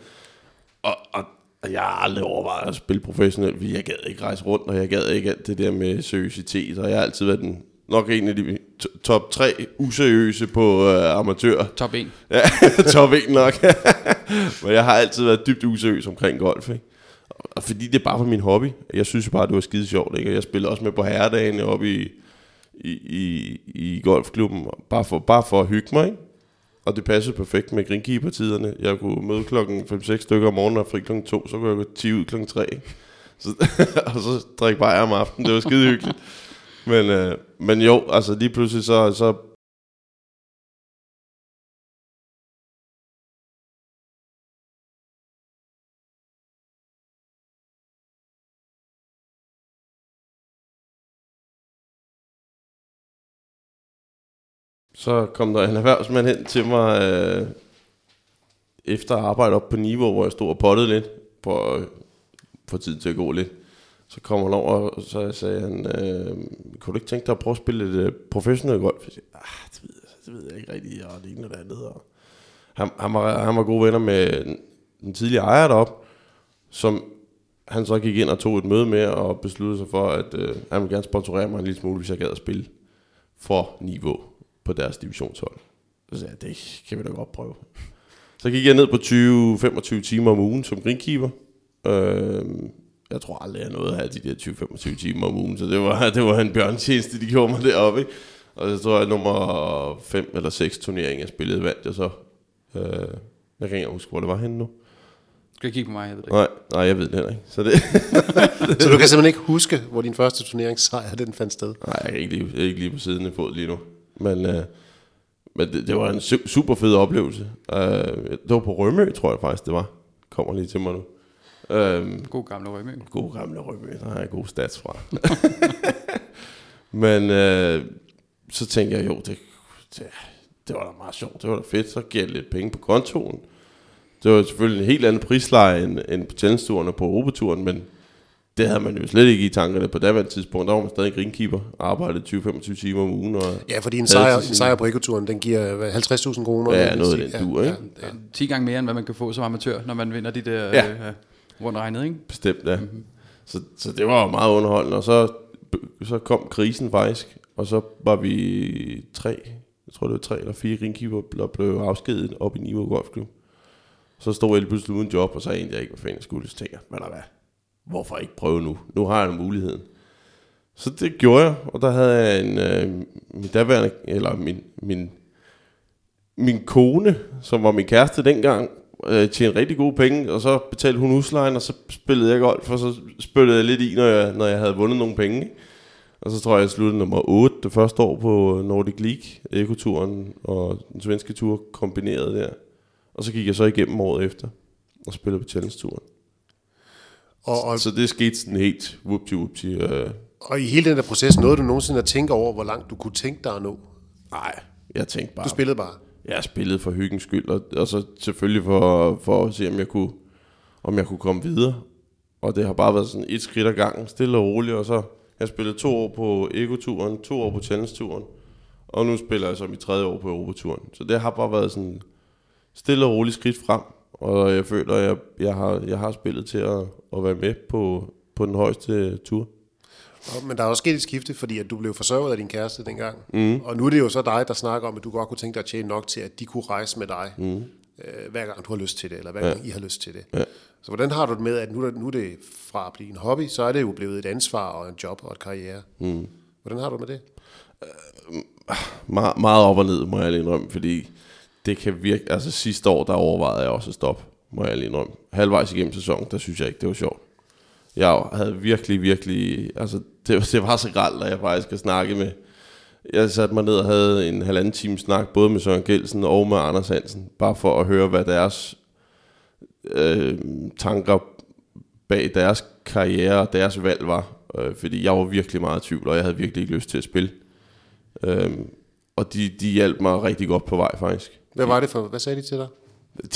Og, og jeg har aldrig overvejet at spille professionelt, fordi jeg gad ikke rejse rundt, og jeg gad ikke alt det der med seriøsitet, og jeg har altid været den, nok en af de to- top tre useriøse på øh, amatør. Top 1. Ja, top 1 nok. Men jeg har altid været dybt useriøs omkring golf, ikke? Og fordi det er bare for min hobby. Jeg synes bare, det var skide sjovt, ikke? Og jeg spillede også med på herredagen oppe i, i, i, i golfklubben, bare for, bare for at hygge mig, ikke? Og det passede perfekt med greenkeeper-tiderne. Jeg kunne møde klokken 5-6 stykker om morgenen og fri klokken 2, så kunne jeg gå 10 ud klokken 3. Så, og så drikke bare om aftenen. Det var skide hyggeligt. Men, øh, men jo, altså lige pludselig så, så Så kom der en erhvervsmand hen til mig øh, efter at arbejde op på niveau, hvor jeg stod og pottede lidt for at få tid til at gå lidt. Så kom han over, og så sagde han, øh, kunne du ikke tænke dig at prøve at spille lidt øh, professionel golf? Jeg sagde, ah, det ved, jeg, det ved jeg ikke rigtigt, og det ene og det andet. Og han, han, var, han var gode venner med den- tidlige tidligere ejer derop, som han så gik ind og tog et møde med og besluttede sig for, at øh, han ville gerne sponsorere mig en lille smule, hvis jeg gad at spille for niveau på deres divisionshold. Så sagde jeg, det kan vi da godt prøve. Så gik jeg ned på 20-25 timer om ugen som greenkeeper. Øh, jeg tror aldrig, jeg nåede at have de der 20-25 timer om ugen, så det var, det var en bjørntjeneste, de gjorde mig deroppe. Ikke? Og så tror jeg, nummer 5 eller 6 turnering, jeg spillede, vandt jeg så. Øh, jeg kan ikke engang huske, hvor det var henne nu. Skal jeg kigge på mig? Jeg ved det ikke. Nej, nej, jeg ved det heller ikke. Så det, Så du kan simpelthen ikke huske, hvor din første turneringssejr den fandt sted. Nej, jeg er ikke lige, jeg er ikke lige på siden af fod lige nu. Men, øh, men det, det, var en su- super fed oplevelse. Øh, det var på Rømø, tror jeg faktisk, det var. Kommer lige til mig nu. Øh, God gamle Rømø. god gamle Rømø, der har jeg gode stats fra. men øh, så tænkte jeg, jo, det, det, det var da meget sjovt. Det var da fedt. Så gav jeg lidt penge på kontoen. Det var selvfølgelig en helt anden prisleje end, end på challenge og på Europaturen, men det havde man jo slet ikke i tankerne på daværende tidspunkt. Der var man stadig greenkeeper og arbejdede 20-25 timer om ugen. Og Ja, fordi en sejr, en sejr på ekoturen, den giver hvad, 50.000 kroner. Ja, noget af den dur, ikke? Ja, ja. 10 gange mere, end hvad man kan få som amatør, når man vinder de der Ja. ja. øh, rundt regnet, ikke? Bestemt, ja. Mm-hmm. Så, så det var jo meget underholdende. Og så, så kom krisen faktisk, og så var vi tre, jeg tror det var tre eller fire greenkeeper, der blev afskediget op i Niveau Golfklub. Så stod jeg lige pludselig uden job, og så anede jeg ikke, hvad fanden jeg skulle. Så tænkte jeg, hvad der hvad? Hvorfor ikke prøve nu? Nu har jeg muligheden. Så det gjorde jeg, og der havde jeg en, øh, min daværende, eller min, min, min kone, som var min kæreste dengang, øh, tjente rigtig gode penge, og så betalte hun huslejen, og så spillede jeg golf, og så spillede jeg lidt i, når jeg, når jeg havde vundet nogle penge. ikke? Og så tror jeg, jeg sluttede nummer 8 det første år på Nordic League, Ekoturen og den svenske tur kombineret der. Og så gik jeg så igennem året efter og spillede på Challenge-turen. Og, og, Så det skete sådan helt whoopty-whoopty. Øh, og i hele den der proces, nåede du nogensinde at tænke over, hvor langt du kunne tænke dig at nå? nej, jeg tænkte bare... Du spillede bare. Jeg spillede for hyggens skyld, og, og så selvfølgelig for, for at se, om jeg, kunne, om jeg kunne komme videre. Og det har bare været sådan et skridt ad gangen, stille og roligt, og så jeg spillede to år på Ego-turen, to år på Challenge-turen, og nu spiller jeg så mit tredje år på Europaturen. Så det har bare været sådan stille og roligt skridt frem, og jeg føler, at jeg, jeg, har, jeg har spillet til at, at være med på, på den højeste tur. Men der er også sket et skifte, fordi at du blev forsørget af din kæreste dengang. Mm. Og nu er det jo så dig, der snakker om, at du godt kunne tænke dig at tjene nok til, at de kunne rejse med dig, mm. øh, hver gang du har lyst til det, eller hver gang I har lyst til det. Ja. Så hvordan har du det med, at nu, nu er det fra at blive en hobby, så er det jo blevet et ansvar og en job og et karriere. Mm. Hvordan har du det med det? meget, meget op og ned, må jeg lige indrømme, fordi det kan virke, altså sidste år, der overvejede jeg også at stoppe. må jeg lige indrømme. Halvvejs igennem sæsonen, der synes jeg ikke, det var sjovt. Jeg havde virkelig, virkelig... Altså, det, det var så gralt, at jeg faktisk skal snakke med... Jeg satte mig ned og havde en halvanden time snak, både med Søren Gelsen og med Anders Hansen, bare for at høre, hvad deres øh, tanker bag deres karriere og deres valg var. Øh, fordi jeg var virkelig meget i tvivl, og jeg havde virkelig ikke lyst til at spille. Øh, og de, de hjalp mig rigtig godt på vej, faktisk. Hvad var det for, hvad sagde de til dig?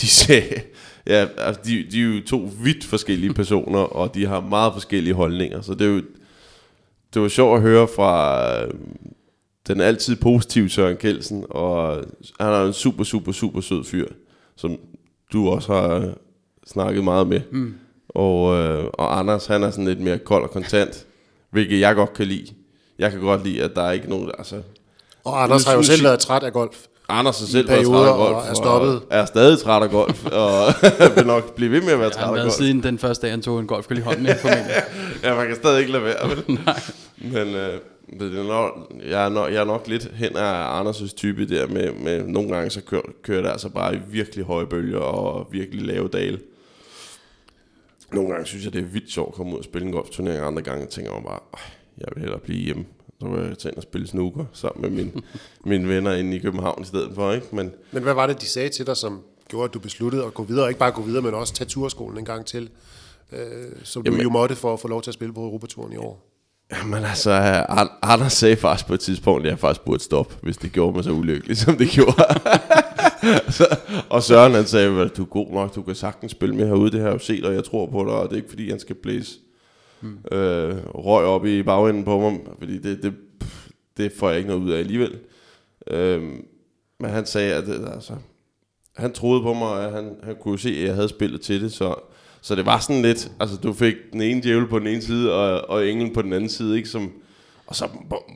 De sagde, ja, altså de, de er jo to vidt forskellige personer, og de har meget forskellige holdninger, så det er jo, det var sjovt at høre fra øh, den altid positive Søren Kelsen, og han er en super, super, super sød fyr, som du også har øh, snakket meget med. Mm. Og, øh, og Anders, han er sådan lidt mere kold og kontant, hvilket jeg godt kan lide. Jeg kan godt lide, at der er ikke nogen, altså... Og Anders har jo selv været træt af golf. Anders har selv været træt af golf, og er stoppet. og er stadig træt af golf, og vil nok blive ved med at være Han træt har af golf. siden den første dag, han tog en golfkøl i hånden. Ja, man kan stadig ikke lade være. Men øh, det er nok, jeg, er nok, jeg er nok lidt hen af Anders' type der med, med nogle gange så kører, kører det altså bare i virkelig høje bølger og virkelig lave dale. Nogle gange synes jeg, det er vildt sjovt at komme ud og spille en golfturnering, og andre gange tænker man bare, "Ej, jeg vil hellere blive hjemme. Så vil jeg tage ind og spille snooker sammen med mine, mine venner inde i København i stedet for, ikke? Men Men hvad var det, de sagde til dig, som gjorde, at du besluttede at gå videre, ikke bare gå videre, men også tage turskolen en gang til, øh, som Jamen, du jo måtte for at få lov til at spille på Europaturen i år? Jamen altså, An- Anders sagde faktisk på et tidspunkt, at jeg faktisk burde stoppe, hvis det gjorde mig så ulykkelig, som det gjorde. så, og Søren han sagde, at du er god nok, du kan sagtens spille med herude, det har jeg jo set, og jeg tror på dig, og det er ikke fordi, han skal blæse mm. øh, røg op i bagenden på mig, fordi det, det, det får jeg ikke noget ud af alligevel. Øh, men han sagde, at øh, altså, han troede på mig, og han, han kunne se, at jeg havde spillet til det, så, så det var sådan lidt, altså du fik den ene djævel på den ene side, og, og englen på den anden side, ikke, som, og så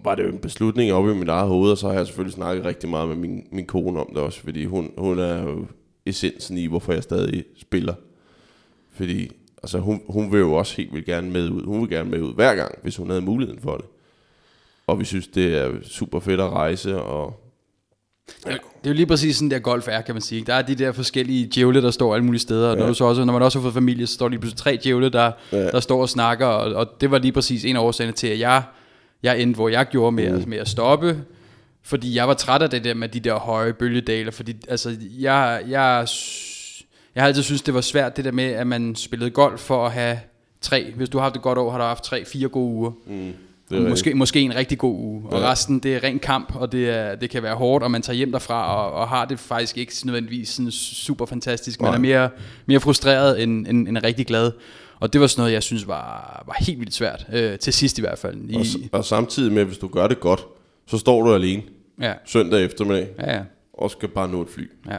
var det jo en beslutning oppe i mit eget hoved, og så har jeg selvfølgelig snakket rigtig meget med min, min kone om det også, fordi hun, hun er jo essensen i, hvorfor jeg stadig spiller. Fordi altså, hun, hun vil jo også helt vildt gerne med ud. Hun vil gerne med ud hver gang, hvis hun havde muligheden for det. Og vi synes, det er super fedt at rejse, og Det er jo lige præcis sådan der golf er, kan man sige. Der er de der forskellige djævle, der står alle mulige steder. Og når, du så også, når man også har fået familie, så står lige pludselig tre djævle, der, Ja. ja. der står og snakker. Og, og det var lige præcis en af årsagerne til, at jeg, jeg endte, hvor jeg gjorde med, mm. med at stoppe. Fordi jeg var træt af det der med de der høje bølgedaler. Fordi altså, jeg, jeg, jeg har altid synes det var svært, det der med, at man spillede golf for at have tre. Hvis du har haft et godt år, har du haft tre, fire gode uger. mm, Og måske, måske en rigtig god uge. Og Ja. resten, det er ren kamp, og det, er, det kan være hårdt, og man tager hjem derfra, og, og har det faktisk ikke nødvendigvis sådan super fantastisk. Man Nej. er mere, mere frustreret end, end, end rigtig glad. Og det var sådan noget, jeg synes var, var helt vildt svært. Øh, til sidst i hvert fald. I, og, og samtidig med, hvis du gør det godt, så står du alene ja, søndag eftermiddag, ja, ja, og skal bare nå et fly. ja.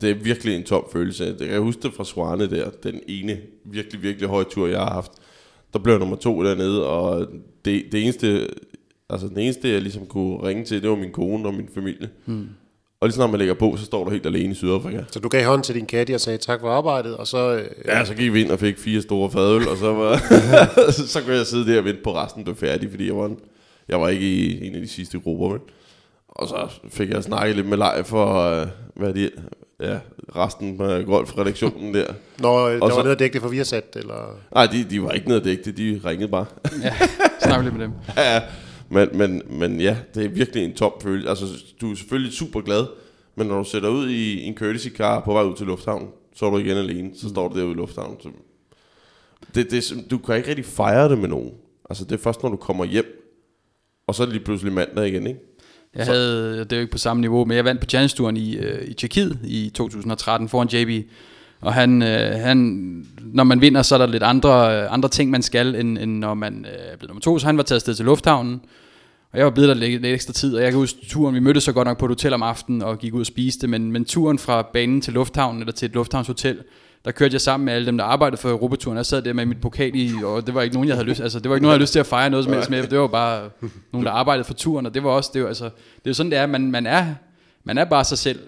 Det er virkelig en tom følelse. Jeg kan huske det fra Swane der, den ene virkelig, virkelig høje tur, jeg har haft. Der blev jeg nummer to dernede, og det, det eneste, altså den eneste, jeg ligesom kunne ringe til, det var min kone og min familie. Hmm. Og lige snart man lægger på, så står du helt alene i Sydafrika. Så du gav hånd til din caddy og sagde tak for arbejdet, og så... Øh, Ja, så gik vi ind og fik fire store fadøl, og så, var, så kunne jeg sidde der og vente på resten blev færdig, fordi jeg var, en, jeg var ikke i en af de sidste grupper. Vel? Og så fik jeg snakket lidt med Leif for, øh, hvad er det, ja, resten af golfredaktionen der. når øh, der Og var så- noget at dække det for Viasat, eller... Nej, de, de var ikke nede at dække det, de ringede bare. ja. Snak lidt med dem. ja, men, men, men ja, det er virkelig en tom følelse. Altså, du er selvfølgelig super glad, men når du sætter ud i en courtesy car på vej ud til lufthavnen, så er du igen alene, så står du derude i lufthavnen. Så det, det, du kan ikke rigtig fejre det med nogen. Altså, det er først, når du kommer hjem, og så er det lige pludselig mandag igen, ikke? Jeg Så- havde, det er jo ikke på samme niveau, men jeg vandt på Challenge-turen i, øh, i Tjekkiet i 2013 foran JB. Og han, øh, han, når man vinder, så er der lidt andre, øh, andre ting, man skal, end, end når man øh, er blevet nummer to. Så han var taget afsted til lufthavnen, og jeg var blevet der lidt, lidt ekstra tid, og jeg kan huske turen, vi mødtes så godt nok på et hotel om aftenen og gik ud og spiste, men, men turen fra banen til lufthavnen, eller til et lufthavnshotel, der kørte jeg sammen med alle dem, der arbejdede for Europaturen. Jeg sad der med mit pokal i, og det var ikke nogen, jeg havde lyst, altså, det var ikke nogen, jeg havde lyst til at fejre noget som helst med. Det var bare nogen, der arbejdede for turen, og det var også, det var, altså, det er sådan, det er, man, man er, man er bare sig selv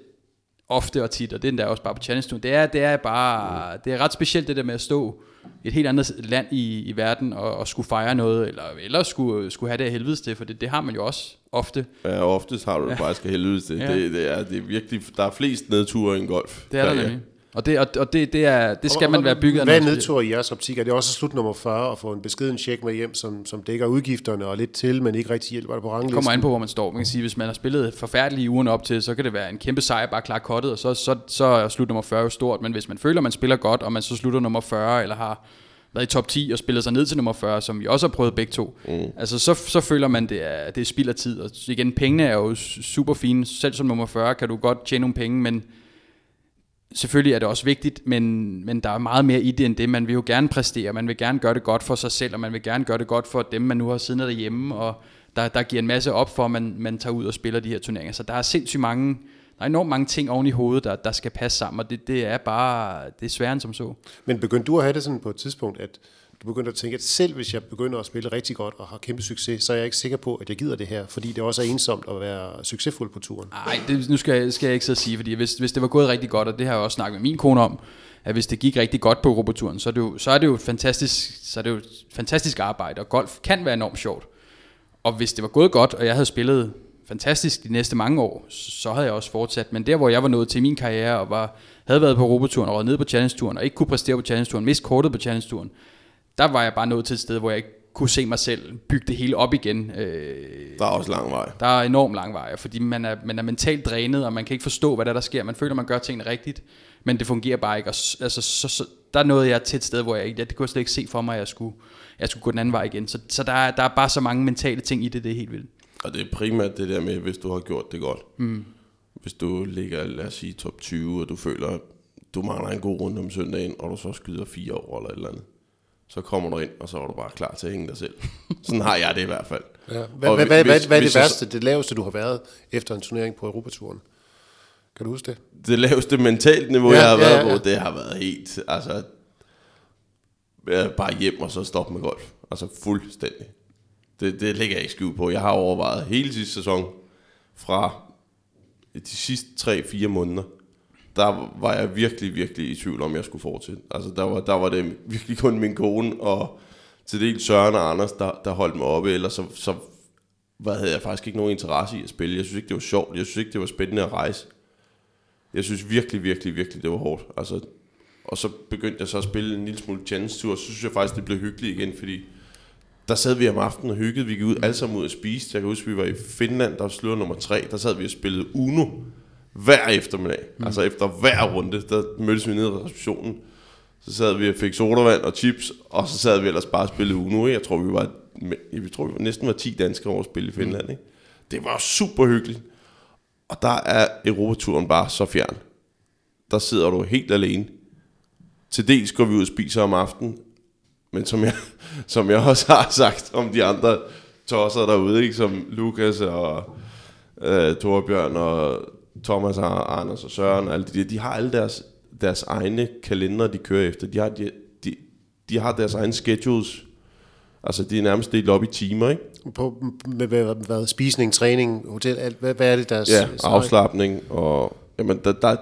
ofte og tit, og det er endda også bare på challenge Tour. Det er, det er bare, det er ret specielt det der med at stå i et helt andet land i, i verden og, og skulle fejre noget, eller, eller skulle, skulle have det af helvedes til, for det, det har man jo også ofte. Ja, oftest har du det faktisk af helvede til. Ja. Det, det, er, det er virkelig, der er flest nedture i en golf. Det er der Ja, ja. nemlig. Og det, og, og det, det, er, det skal Og- man og være bygget af. Hvad er nedtur i jeres optik? Er det også slut nummer 40 at få en beskeden check med hjem, som, som dækker udgifterne og lidt til, men ikke rigtig hjælper dig på Det ranglisten? kommer an på, hvor man står. Man kan sige, hvis man har spillet forfærdelige ugerne op til, så kan det være en kæmpe sejr, bare klar kottet, og så, så, så er slut nummer 40 jo stort. Men hvis man føler, man spiller godt, og man så slutter nummer 40, eller har været i top 10 og spillet sig ned til nummer 40, som vi også har prøvet begge to, mm. altså så, så føler man, det er, det er spild af tid. Og igen, pengene er jo super fine. Selv som nummer 40 kan du godt tjene nogle penge, men selvfølgelig er det også vigtigt, men, men der er meget mere i det end det. Man vil jo gerne præstere, man vil gerne gøre det godt for sig selv, og man vil gerne gøre det godt for dem, man nu har siddende derhjemme, og der, der giver en masse op for, at man, man tager ud og spiller de her turneringer. Så der er sindssygt mange, der er enormt mange ting oven i hovedet, der, der skal passe sammen, og det, det er bare, det er sværere end som så. Men begyndte du at have det sådan på et tidspunkt, at begyndte at tænke, at selv hvis jeg begynder at spille rigtig godt og har kæmpe succes, så er jeg ikke sikker på, at jeg gider det her, fordi det også er ensomt at være succesfuld på turen. Nej, det, nu skal jeg, skal jeg ikke så sige, fordi hvis, hvis det var gået rigtig godt, og det har jeg også snakket med min kone om, at hvis det gik rigtig godt på Europaturen, så er det jo, så er det jo, et fantastisk, så er det jo et fantastisk arbejde, og golf kan være enormt sjovt. Og hvis det var gået godt, og jeg havde spillet fantastisk de næste mange år, så havde jeg også fortsat. Men der, hvor jeg var nået til min karriere, og var, havde været på Europaturen, og røget ned på Challenge-turen, og ikke kunne præstere på Challenge-turen, mist kortet på Challenge-turen, der var jeg bare nået til et sted, hvor jeg ikke kunne se mig selv bygge det hele op igen. Øh, Der er også lang vej. der er enormt lang vej, fordi man er, man er mentalt drænet, og man kan ikke forstå, hvad der, der sker. Man føler, man gør tingene rigtigt, men det fungerer bare ikke. Og, altså, så, så, der nåede jeg til et sted, hvor jeg, ikke- det kunne jeg slet ikke se for mig, at jeg skulle, jeg skulle gå den anden vej igen. Så, så der, er, der er bare så mange mentale ting i det, det er helt vildt. Og det er primært det der med, hvis du har gjort det godt. Mm. Hvis du ligger, lad os sige, top 20, og du føler, du mangler en god runde om søndagen, og du så skyder fire år eller et eller andet. Så kommer du ind, og så er du bare klar til at hænge dig selv. Sådan har jeg det i hvert fald. Ja. Hvad, hvad, hvad, hvad, hvad er det værste, det laveste, du har været efter en turnering på Europaturen? Kan du huske det? det laveste mentalt niveau, Ja, jeg har ja, været ja. på, det har været helt, altså, bare hjem og så stoppe med golf. Altså fuldstændig. Det, det lægger jeg ikke skjul på. Jeg har overvejet hele sidste sæson, fra de sidste 3-4 måneder, der var jeg virkelig, virkelig i tvivl om, jeg skulle fortsætte. Altså, der var, der var det virkelig kun min kone og til dels Søren og Anders, der, der holdt mig oppe, ellers så, så hvad havde jeg faktisk ikke nogen interesse i at spille. Jeg synes ikke, det var sjovt. Jeg synes ikke, det var spændende at rejse. Jeg synes virkelig, virkelig, virkelig, det var hårdt. Altså, og så begyndte jeg så at spille en lille smule challenge tour, og så synes jeg faktisk, det blev hyggeligt igen, fordi der sad vi om aftenen og hyggede. Vi gik ud alle sammen ud og spiste. Jeg kan huske, vi var i Finland, der sluttede nummer tre. Der sad vi og spillede Uno hver eftermiddag. Mm. Altså efter hver runde, der mødtes vi nede i receptionen. Så sad vi og fik sodavand og chips, og så sad vi ellers bare og spillede Uno. ikke? Jeg tror, vi var, jeg tror, vi næsten var 10 danskere over at spille i Finland. Ikke? Det var super hyggeligt. Og der er Europaturen bare så fjern. Der sidder du helt alene. Til dels går vi ud og spiser om aftenen, men som jeg, som jeg også har sagt om de andre tosser derude, ikke? som Lukas og øh, Torbjørn og Thomas og Anders og Søren og alle de der, de har alle deres, deres egne kalender, de kører efter. De har, de, de, de har deres egne schedules. Altså, de er nærmest delt op i timer, ikke? På, med hvad, hvad, spisning, træning, hotel, alt, hvad, hvad er det, der... Ja, afslappning og... Jamen, der, der,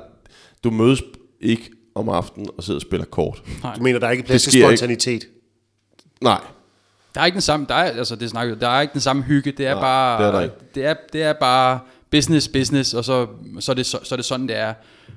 du mødes ikke om aftenen og sidder og spiller kort. Du mener, der er ikke plads til sker ikke. spontanitet? Nej, Der er ikke den samme, der er, altså det snakker, der er ikke den samme hygge. Det er Nej, bare, det er der ikke. det er, det er bare business, business, og så, så, er det, så, så er det sådan, det er.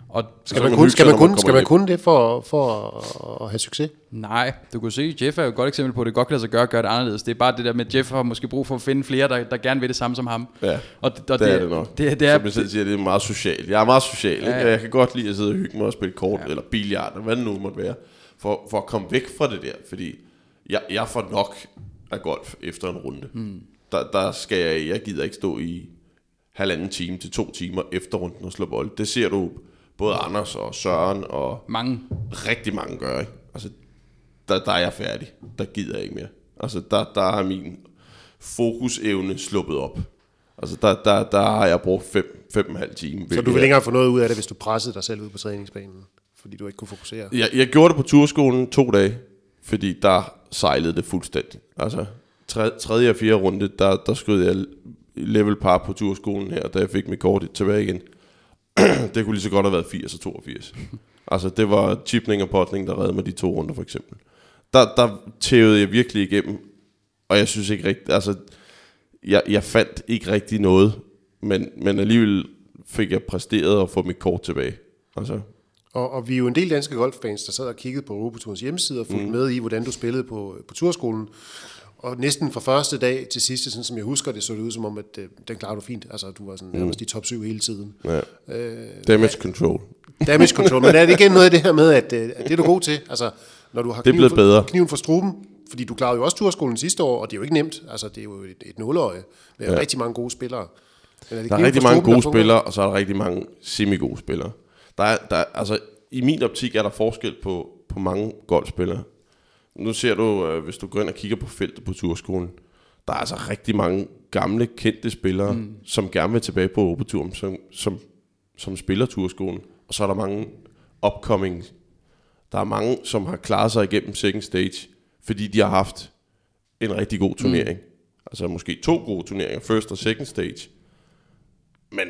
Og Skal man, kun, skal man, kun, skal man kunne det for, for at have succes? nej, du kan se, Jeff er jo et godt eksempel på, at det godt kan lade sig gøre at gøre det anderledes. Det er bare det der med, at Jeff har måske brug for at finde flere, der, der gerne vil det samme som ham. Ja, og, og det er det nok. Det, det er, Som jeg selv siger, det er meget socialt. Jeg er meget social. Ja, ja. Jeg kan godt lide at sidde og hygge mig og spille kort, ja. eller billiard, eller hvad det nu måtte være, for, for at komme væk fra det der. Fordi jeg, jeg får nok af golf efter en runde. Mm. Der, der skal jeg, jeg gider ikke stå i halvanden time til to timer efter runden og slå bold. Det ser du både Anders og Søren og mange. rigtig mange gør, ikke? Altså, der, der er jeg færdig. Der gider jeg ikke mere. Altså, der, der er min fokusevne sluppet op. Altså, der, der, der har jeg brugt fem, fem og en halv time. Så du vil ikke engang få noget ud af det, hvis du pressede dig selv ud på træningsbanen, fordi du ikke kunne fokusere? Jeg, jeg gjorde det på turskolen to dage, fordi der sejlede det fuldstændig. Altså, tre, tredje og fjerde runde, der, der skød jeg level par på turskolen her, da jeg fik mit kort tilbage igen. det kunne lige så godt have været 80 og 82. altså, det var chipning og potling, der redde mig de to runder, for eksempel. Der, der tævede jeg virkelig igennem, og jeg synes ikke rigtigt, altså, jeg, jeg fandt ikke rigtig noget, men, men alligevel fik jeg præsteret at få mit kort tilbage. Altså, Og, og vi er jo en del danske golffans, der sad og kiggede på Europaturens hjemmeside og fulgte mm. med i, hvordan du spillede på, på turskolen. Og næsten fra første dag til sidste, sådan som jeg husker det, så det ud som om, at øh, den klarede du fint. Altså, du var sådan nærmest i top 7 hele tiden. Ja. Øh, Damage control. Damage control. Men er det igen noget af det her med, at, øh, at det er du god til? Altså, når du har Det er blevet for, bedre. kniven for struben, fordi du klarede jo også turskolen sidste år, og det er jo ikke nemt. Altså, det er jo et, et nåleøje med ja. rigtig mange gode spillere. Men det Der er kniven rigtig mange gode spillere, og så er der rigtig mange semi-gode spillere. Der er, der, er- altså, I min optik er der forskel på, på mange golfspillere. Nu ser du, øh, hvis du går ind og kigger på feltet på turskolen, der er altså rigtig mange gamle, kendte spillere, mm. som gerne vil tilbage på Europaturen, som, som, som spiller turskolen. Og så er der mange upcoming. Der er mange, som har klaret sig igennem second stage, fordi de har haft en rigtig god turnering. Mm. Altså måske to gode turneringer, first og second stage. Men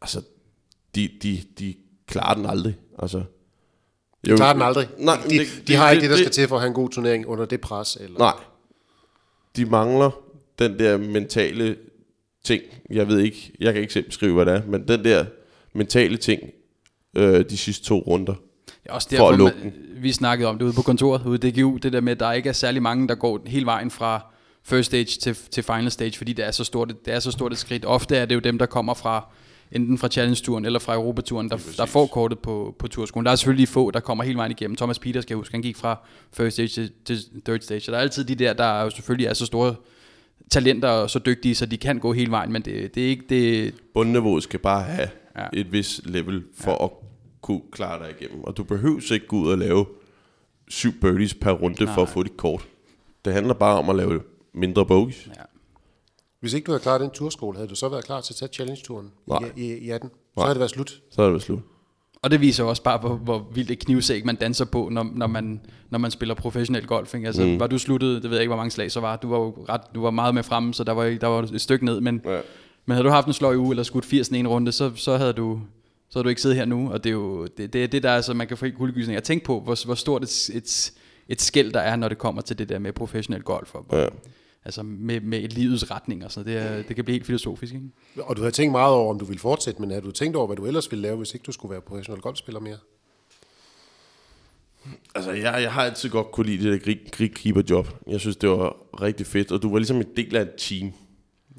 altså, de, de, de klarer den aldrig. Altså, De klarer den aldrig. Nej, de, de, det- de har det- ikke det, der det- skal til for at have en god turnering under det pres. Eller? Nej. De mangler den der mentale ting. Jeg ved ikke, jeg kan ikke selv beskrive, hvad det er, men den der mentale ting, øh, de sidste to runder. Det er også For derfor, at lukke man, vi snakkede om det ude på kontoret, ude i DGU, det der med, at der ikke er særlig mange, der går hele vejen fra first stage til, til final stage, fordi det er, så stort, et- det er så stort et skridt. Ofte er det jo dem, der kommer fra enten fra Challenge-turen eller fra Europaturen, der, der får kortet på, på turskolen. Der er selvfølgelig få, der kommer hele vejen igennem. Thomas Peters, skal huske, han gik fra first stage til, til third stage. Så der er altid de der, der er jo selvfølgelig er så store talenter og så dygtige, så de kan gå hele vejen, men det, det er ikke det... Bundniveauet skal bare have ja. et vis level for ja. at kunne klare dig igennem. Og du behøver ikke gå ud og lave syv birdies per runde Nej. for at få dit kort. Det handler bare om at lave mindre bogeys. Ja. Hvis ikke du havde klaret den turskole, havde du så været klar til at tage challenge-turen Nej. i, i, i 18? Så Nej. havde det været slut. Så er det slut. Og det viser også bare, hvor, hvor vildt et knivsæk man danser på, når, når, man, når man spiller professionel golf. Ikke? Altså, mm. var du sluttet, det ved jeg ikke, hvor mange slag så var. Du var jo ret, du var meget med fremme, så der var, der var et stykke ned. Men, Ja. men havde du haft en sløj uge, eller skudt 80 i en runde, så, så havde du så havde du ikke siddet her nu. Og det er jo det, det, er det der, altså, man kan få helt kuldegysning. Jeg tænker på, hvor, hvor stort et, et, et skæld der er, når det kommer til det der med professionel golf. Og, Ja. Altså med, med et livets retning og sådan noget. det, er, det kan blive helt filosofisk. Ikke? Og du havde tænkt meget over, om du ville fortsætte, men havde du tænkt over, hvad du ellers ville lave, hvis ikke du skulle være professionel golfspiller mere? Altså, jeg, jeg har altid godt kunne lide det der grig, grigkeeper-job. Jeg synes, det var rigtig fedt, og du var ligesom en del af et team.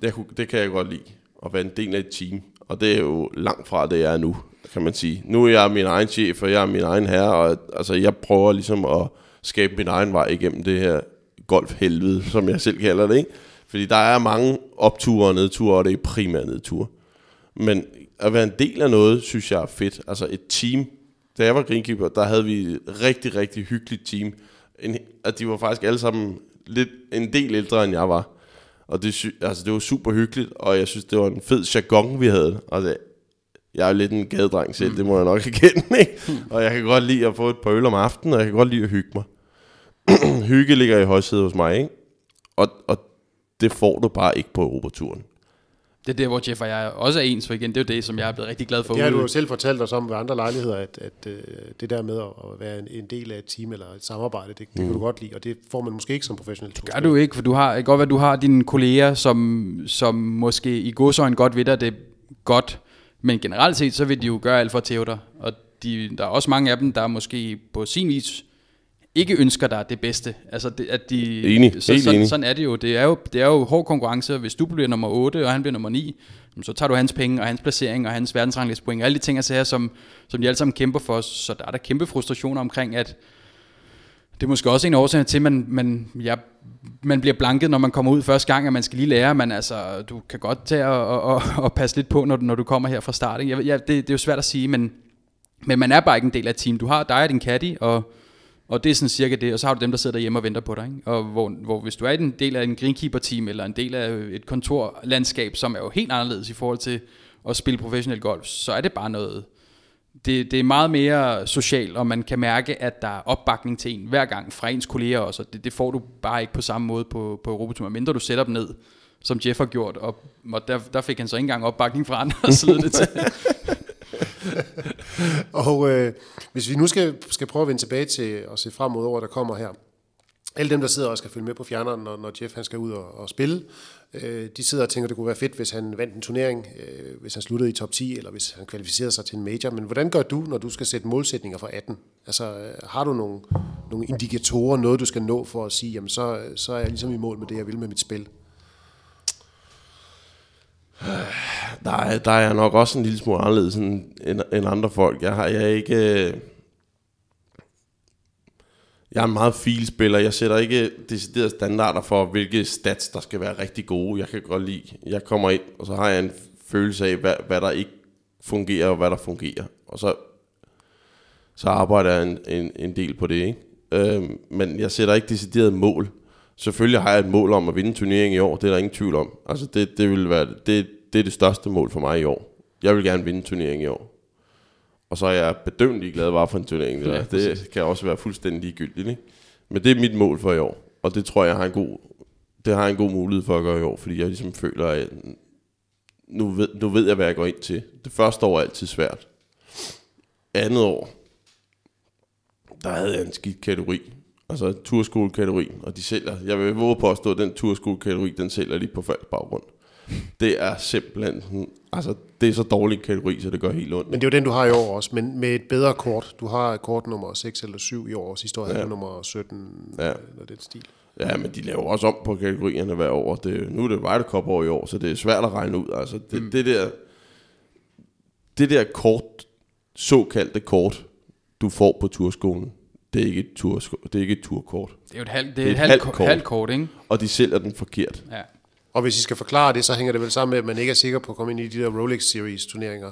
Det, kunne, det kan jeg godt lide, at være en del af et team. Og det er jo langt fra det, jeg er nu, kan man sige. Nu er jeg min egen chef, og jeg er min egen herre, og altså, jeg prøver ligesom at skabe min egen vej igennem det her golfhelvede, som jeg selv kalder det, ikke? Fordi der er mange opture og nedture, og det er primært nedture. Men at være en del af noget, synes jeg er fedt. Altså et team. Da jeg var greenkeeper, der havde vi et rigtig, rigtig hyggeligt team. En, at de var faktisk alle sammen lidt, en del ældre, end jeg var. Og det, altså, det var super hyggeligt, og jeg synes, det var en fed jargon, vi havde. Det, jeg er jo lidt en gadedreng selv, det må jeg nok erkende. Ikke? Og jeg kan godt lide at få et par øl om aftenen, og jeg kan godt lide at hygge mig. Hygge ligger i højsædet hos mig, ikke? Og, og det får du bare ikke på Europaturen. Det er der, hvor Jeff og jeg også er ens, for igen, det er jo det, som jeg er blevet rigtig glad for. Det har du jo selv fortalt os om ved andre lejligheder, at, at øh, det der med at, være en, en del af et team eller et samarbejde, det, det mm. kan du godt lide, og det får man måske ikke som professionel gør du ikke, for du har, det kan godt være, at du har dine kolleger, som, som måske i godsøjne godt ved dig, det er godt, men generelt set, så vil de jo gøre alt for at tæve dig, og de, der er også mange af dem, der måske på sin vis ikke ønsker dig det bedste. Altså, det, at de, Enig, så, helt sådan, enig. sådan er det jo. Det er jo, det er jo hård konkurrence, hvis du bliver nummer 8, og han bliver nummer 9, jamen, så tager du hans penge, og hans placering, og hans verdensranglistepoint, og alle de ting, altså her, som, som de alle sammen kæmper for, så der er der kæmpe frustrationer omkring, at det er måske også en årsagerne til, at man, man, ja, man bliver blanket, når man kommer ud første gang, at man skal lige lære, men altså, du kan godt tage og, og, og, passe lidt på, når, du- når du kommer her fra start. Ikke? Jeg, ja, det, det er jo svært at sige, men, men man er bare ikke en del af et team. Du har dig og din caddy, og, og det er sådan cirka det, og så har du dem, der sidder derhjemme og venter på dig. Ikke? Og hvor, hvor hvis du er en del af en greenkeeper-team, eller en del af et kontorlandskab, som er jo helt anderledes i forhold til at spille professionel golf, så er det bare noget, det, det er meget mere socialt, og man kan mærke, at der er opbakning til en hver gang fra ens kolleger også, og det, det får du bare ikke på samme måde på, på Europaturen, mindre du sætter dem ned, som Jeff har gjort, og, og der, der fik han så ikke engang opbakning fra andre, og lød det til. Og øh, hvis vi nu skal, skal prøve at vende tilbage til at se frem mod året, der kommer her. Alle dem, der sidder og skal følge med på fjerneren, når, når Jeff han skal ud og, og spille, Øh, de sidder og tænker, det kunne være fedt, hvis han vandt en turnering, øh, hvis han sluttede i top 10, eller hvis han kvalificerede sig til en major. Men hvordan gør du, når du skal sætte målsætninger for 18? Altså, øh, har du nogle, nogle indikatorer, noget du skal nå for at sige, jamen så, så er jeg ligesom i mål med det, jeg vil med mit spil? Der er, der er jeg nok også en lille smule anderledes end, end, end andre folk. Jeg, har, jeg er ikke... Øh, jeg er en meget filspiller. Jeg sætter ikke deciderede standarder for, hvilke stats, der skal være rigtig gode. Jeg kan godt lide... Jeg kommer ind, og så har jeg en følelse af, hvad, hvad der ikke fungerer, og hvad der fungerer. Og så, så arbejder jeg en, en, en del på det, ikke? Øhm, men jeg sætter ikke deciderede mål. Selvfølgelig har jeg et mål om at vinde turneringen i år, det er der ingen tvivl om. Altså det, det, vil være, det, det er det største mål for mig i år. Jeg vil gerne vinde turneringen i år. Og så er jeg bedømt glad bare for en turnering. Det, Ja, det kan også være fuldstændig ligegyldigt. Ikke? Men det er mit mål for i år. Og det tror jeg har en god, det har en god mulighed for at gøre i år. Fordi jeg ligesom føler, at nu ved, nu ved jeg, hvad jeg går ind til. Det første år er altid svært. Andet år, der havde jeg en skidt kategori. Altså turskole-kategori. Og de sælger, jeg vil våge på at den turskole-kategori, den sælger de på falsk baggrund. Det er simpelthen, sådan- altså det er så dårlig en kategori, så det gør helt ondt. Men det er jo den, du har i år også, men med et bedre kort. Du har kort nummer 6 eller 7 i år, sidste år havde Ja. du nummer 17 Ja. eller den stil. Ja, men de laver også om på kategorierne hver år. Det, nu er det Ryder Cup år i år, så det er svært at regne ud. Altså, det, mm. det der, det der kort, såkaldte kort, du får på turskolen, det er ikke et, tursko, det er ikke et turkort. Det er jo et halvt, det er et halvt, kort. halvt kort, ikke? Og de sælger den forkert. Ja. Og hvis I skal forklare det, så hænger det vel sammen med, at man ikke er sikker på at komme ind i de der Rolex Series turneringer,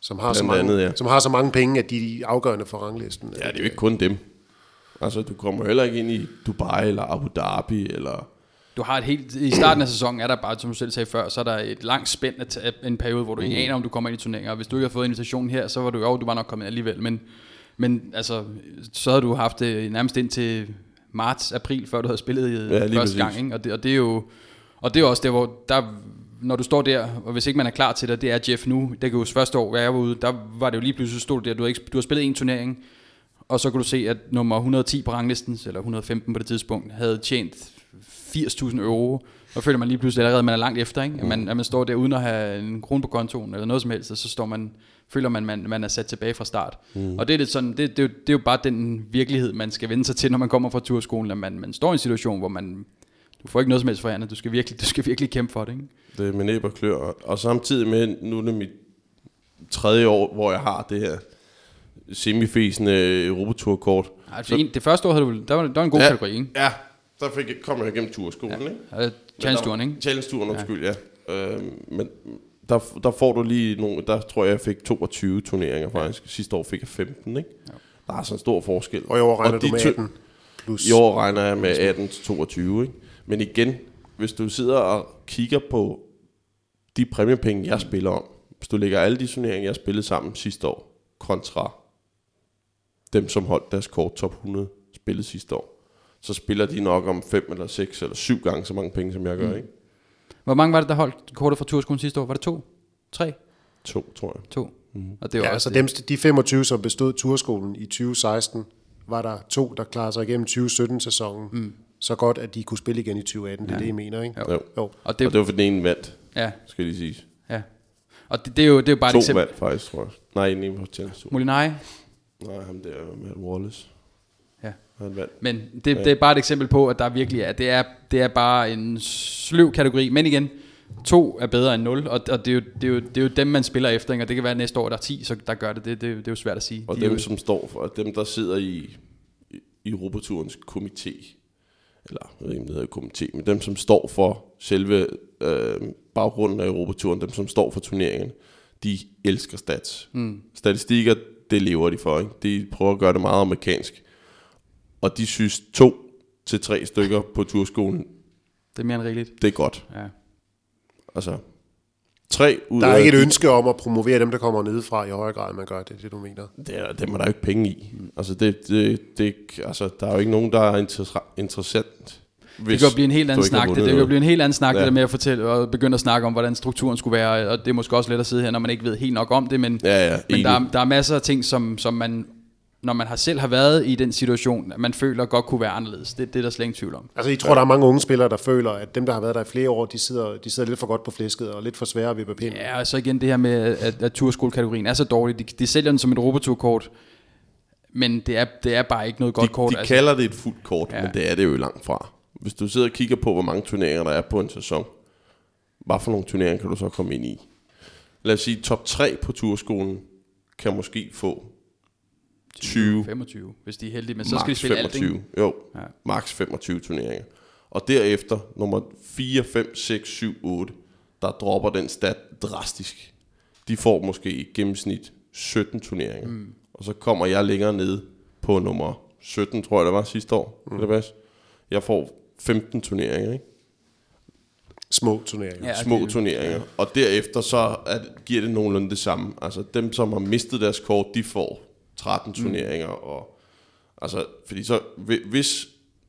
som har, så Blandt mange, andet, ja. som har så mange penge, at de er afgørende for ranglisten. Ja, det er jo ikke kun dem. Altså, du kommer heller ikke ind i Dubai eller Abu Dhabi, eller... Du har et helt, I starten af sæsonen er der bare, som du selv sagde før, så er der et langt spænd af t- en periode, hvor du ikke aner, om du kommer ind i turneringer. Og hvis du ikke har fået invitationen her, så var du jo, du var nok kommet alligevel. Men, men altså, så havde du haft det nærmest ind til marts, april, før du havde spillet i Ja, første præcis. gang. Ikke? Og, det, og det er jo og det er også der, hvor der, når du står der, og hvis ikke man er klar til det, det er Jeff nu, det kan jo første år, hvor jeg var ude, der var det jo lige pludselig, stod du der, du har, ikke, du har spillet en turnering, og så kunne du se, at nummer 110 på ranglisten, eller 115 på det tidspunkt, havde tjent 80.000 euro. Og føler man lige pludselig allerede, at man er langt efter, ikke? At, man, at man står der uden at have en krone på kontoen, eller noget som helst, og så står man, føler man, man, man er sat tilbage fra start. Mm. Og det er, lidt sådan, det, det, er jo, det er jo bare den virkelighed, man skal vende sig til, når man kommer fra turskolen, at man, man står i en situation, hvor man, du får ikke noget som helst for andet, du skal virkelig, du skal virkelig kæmpe for det, ikke? Det er med næb og klør. Og samtidig med, nu er det mit tredje år, hvor jeg har det her semifæsende Europaturkort. Ej, det, en, det første år havde du, der var, der var en god ja. kategori, ikke? Ja, der fik jeg, kom jeg igennem turskolen, ja. ikke? Ja, Challenge-turen, ikke? Challenge-turen, undskyld, ja. ja. Øhm, men der, der får du lige nogle, der tror jeg, jeg fik 22 turneringer faktisk. Sidste år fik jeg 15, ikke? Ja. Der er sådan en stor forskel. Og i år regner de du med to- 18 plus. I år regner jeg med 18 til 22, ikke? Men igen, hvis du sidder og kigger på de præmiepenge, jeg spiller om, hvis du lægger alle de turneringer, jeg spillede sammen sidste år, kontra dem, som holdt deres kort top 100 spillet sidste år, så spiller de nok om 5 eller 6 eller 7 gange så mange penge, som jeg gør, ikke? Hvor mange var det, der holdt kortet fra turskolen sidste år? Var det to? Tre? To, tror jeg. To. Mm. Og det var Ja, også altså dem, de 25, som bestod turskolen i 2016, var der to, der klarede sig igennem 2017-sæsonen mm. Så godt, at de kunne spille igen i 2018. Det er det, I mener, ikke? Jo. Jo. Jo. Og Og det, det var for den ene vandt, ja, skal lige sige. ja. Og det, det, er jo, det er jo bare et To eksempel. vandt faktisk, tror jeg. Nej, en ene på Challenge Molinari, Nej, ham der Matt Wallace. Ja. Han vandt. Men det, det er bare et eksempel på, at der virkelig er, det er, det er bare en sløv kategori. Men igen, to er bedre end 0, og, og det, er jo, det, er jo, det er jo dem, man spiller efter, ikke? og det kan være at næste år, der er 10, så der gør det. Det, det, det er jo svært at sige. Og De dem, jo, som står for, dem, der sidder i, i, i Europaturens komité, eller jeg ved ikke, om det hedder komité, men dem, som står for selve øh, baggrunden af Europaturen, dem, som står for turneringen, de elsker stats. Mm. Statistikker, det lever de for, ikke? De prøver at gøre det meget amerikansk. Og de synes to til tre stykker på turskolen, det er mere end rigeligt. det er godt. Ja. Altså, tre ud Der er af ikke et de- ønske om at promovere dem, der kommer nedefra i højere grad, end man gør det, det du mener. Det er, dem er der jo ikke penge i. Altså, det, det, det, altså, der er jo ikke nogen, der er inter- interessant. Det Hvis kan jo blive en helt anden snak. Det, det kan blive en helt anden snak, ja. Det der med at fortælle og begynde at snakke om, hvordan strukturen skulle være. Og det er måske også let at sidde her, når man ikke ved helt nok om det, men, Ja, ja, men der, er- der er masser af ting, som, som man når man har selv har været i den situation, at man føler godt kunne være anderledes. Det, det er der slet ingen tvivl om. Altså, I tror, der er mange unge spillere, der føler, at dem, der har været der i flere år, de sidder, de sidder lidt for godt på flæsket og lidt for svære ved papiret. Ja, og så igen det her med, at, at turskoolekategorien er så dårlig. De, de sælger den som et roboturkort, men det er, det er bare ikke noget godt de, kort. De altså. kalder det et fuldt kort, ja. men det er det jo langt fra. Hvis du sidder og kigger på, hvor mange turneringer der er på en sæson, hvad for nogle turneringer kan du så komme ind i? Lad os sige, top 3 på turskolen kan måske få 20, 25, hvis de er heldige, men så skal de spille alt, 25. ikke? jo, Ja. ja. max 25 turneringer. Og derefter, nummer 4, 5, 6, 7, 8, der dropper den stat drastisk. De får måske i gennemsnit 17 turneringer. Mm. Og så kommer jeg længere ned på nummer 17, tror jeg det var sidste år. Mm. Eller Jeg får 15 turneringer, ikke? Små turneringer. Ja, små det- turneringer. Og derefter så er, giver det nogenlunde det samme. Altså dem, som har mistet deres kort, de får 13 turneringer. Og, altså, fordi så, hvi- hvis,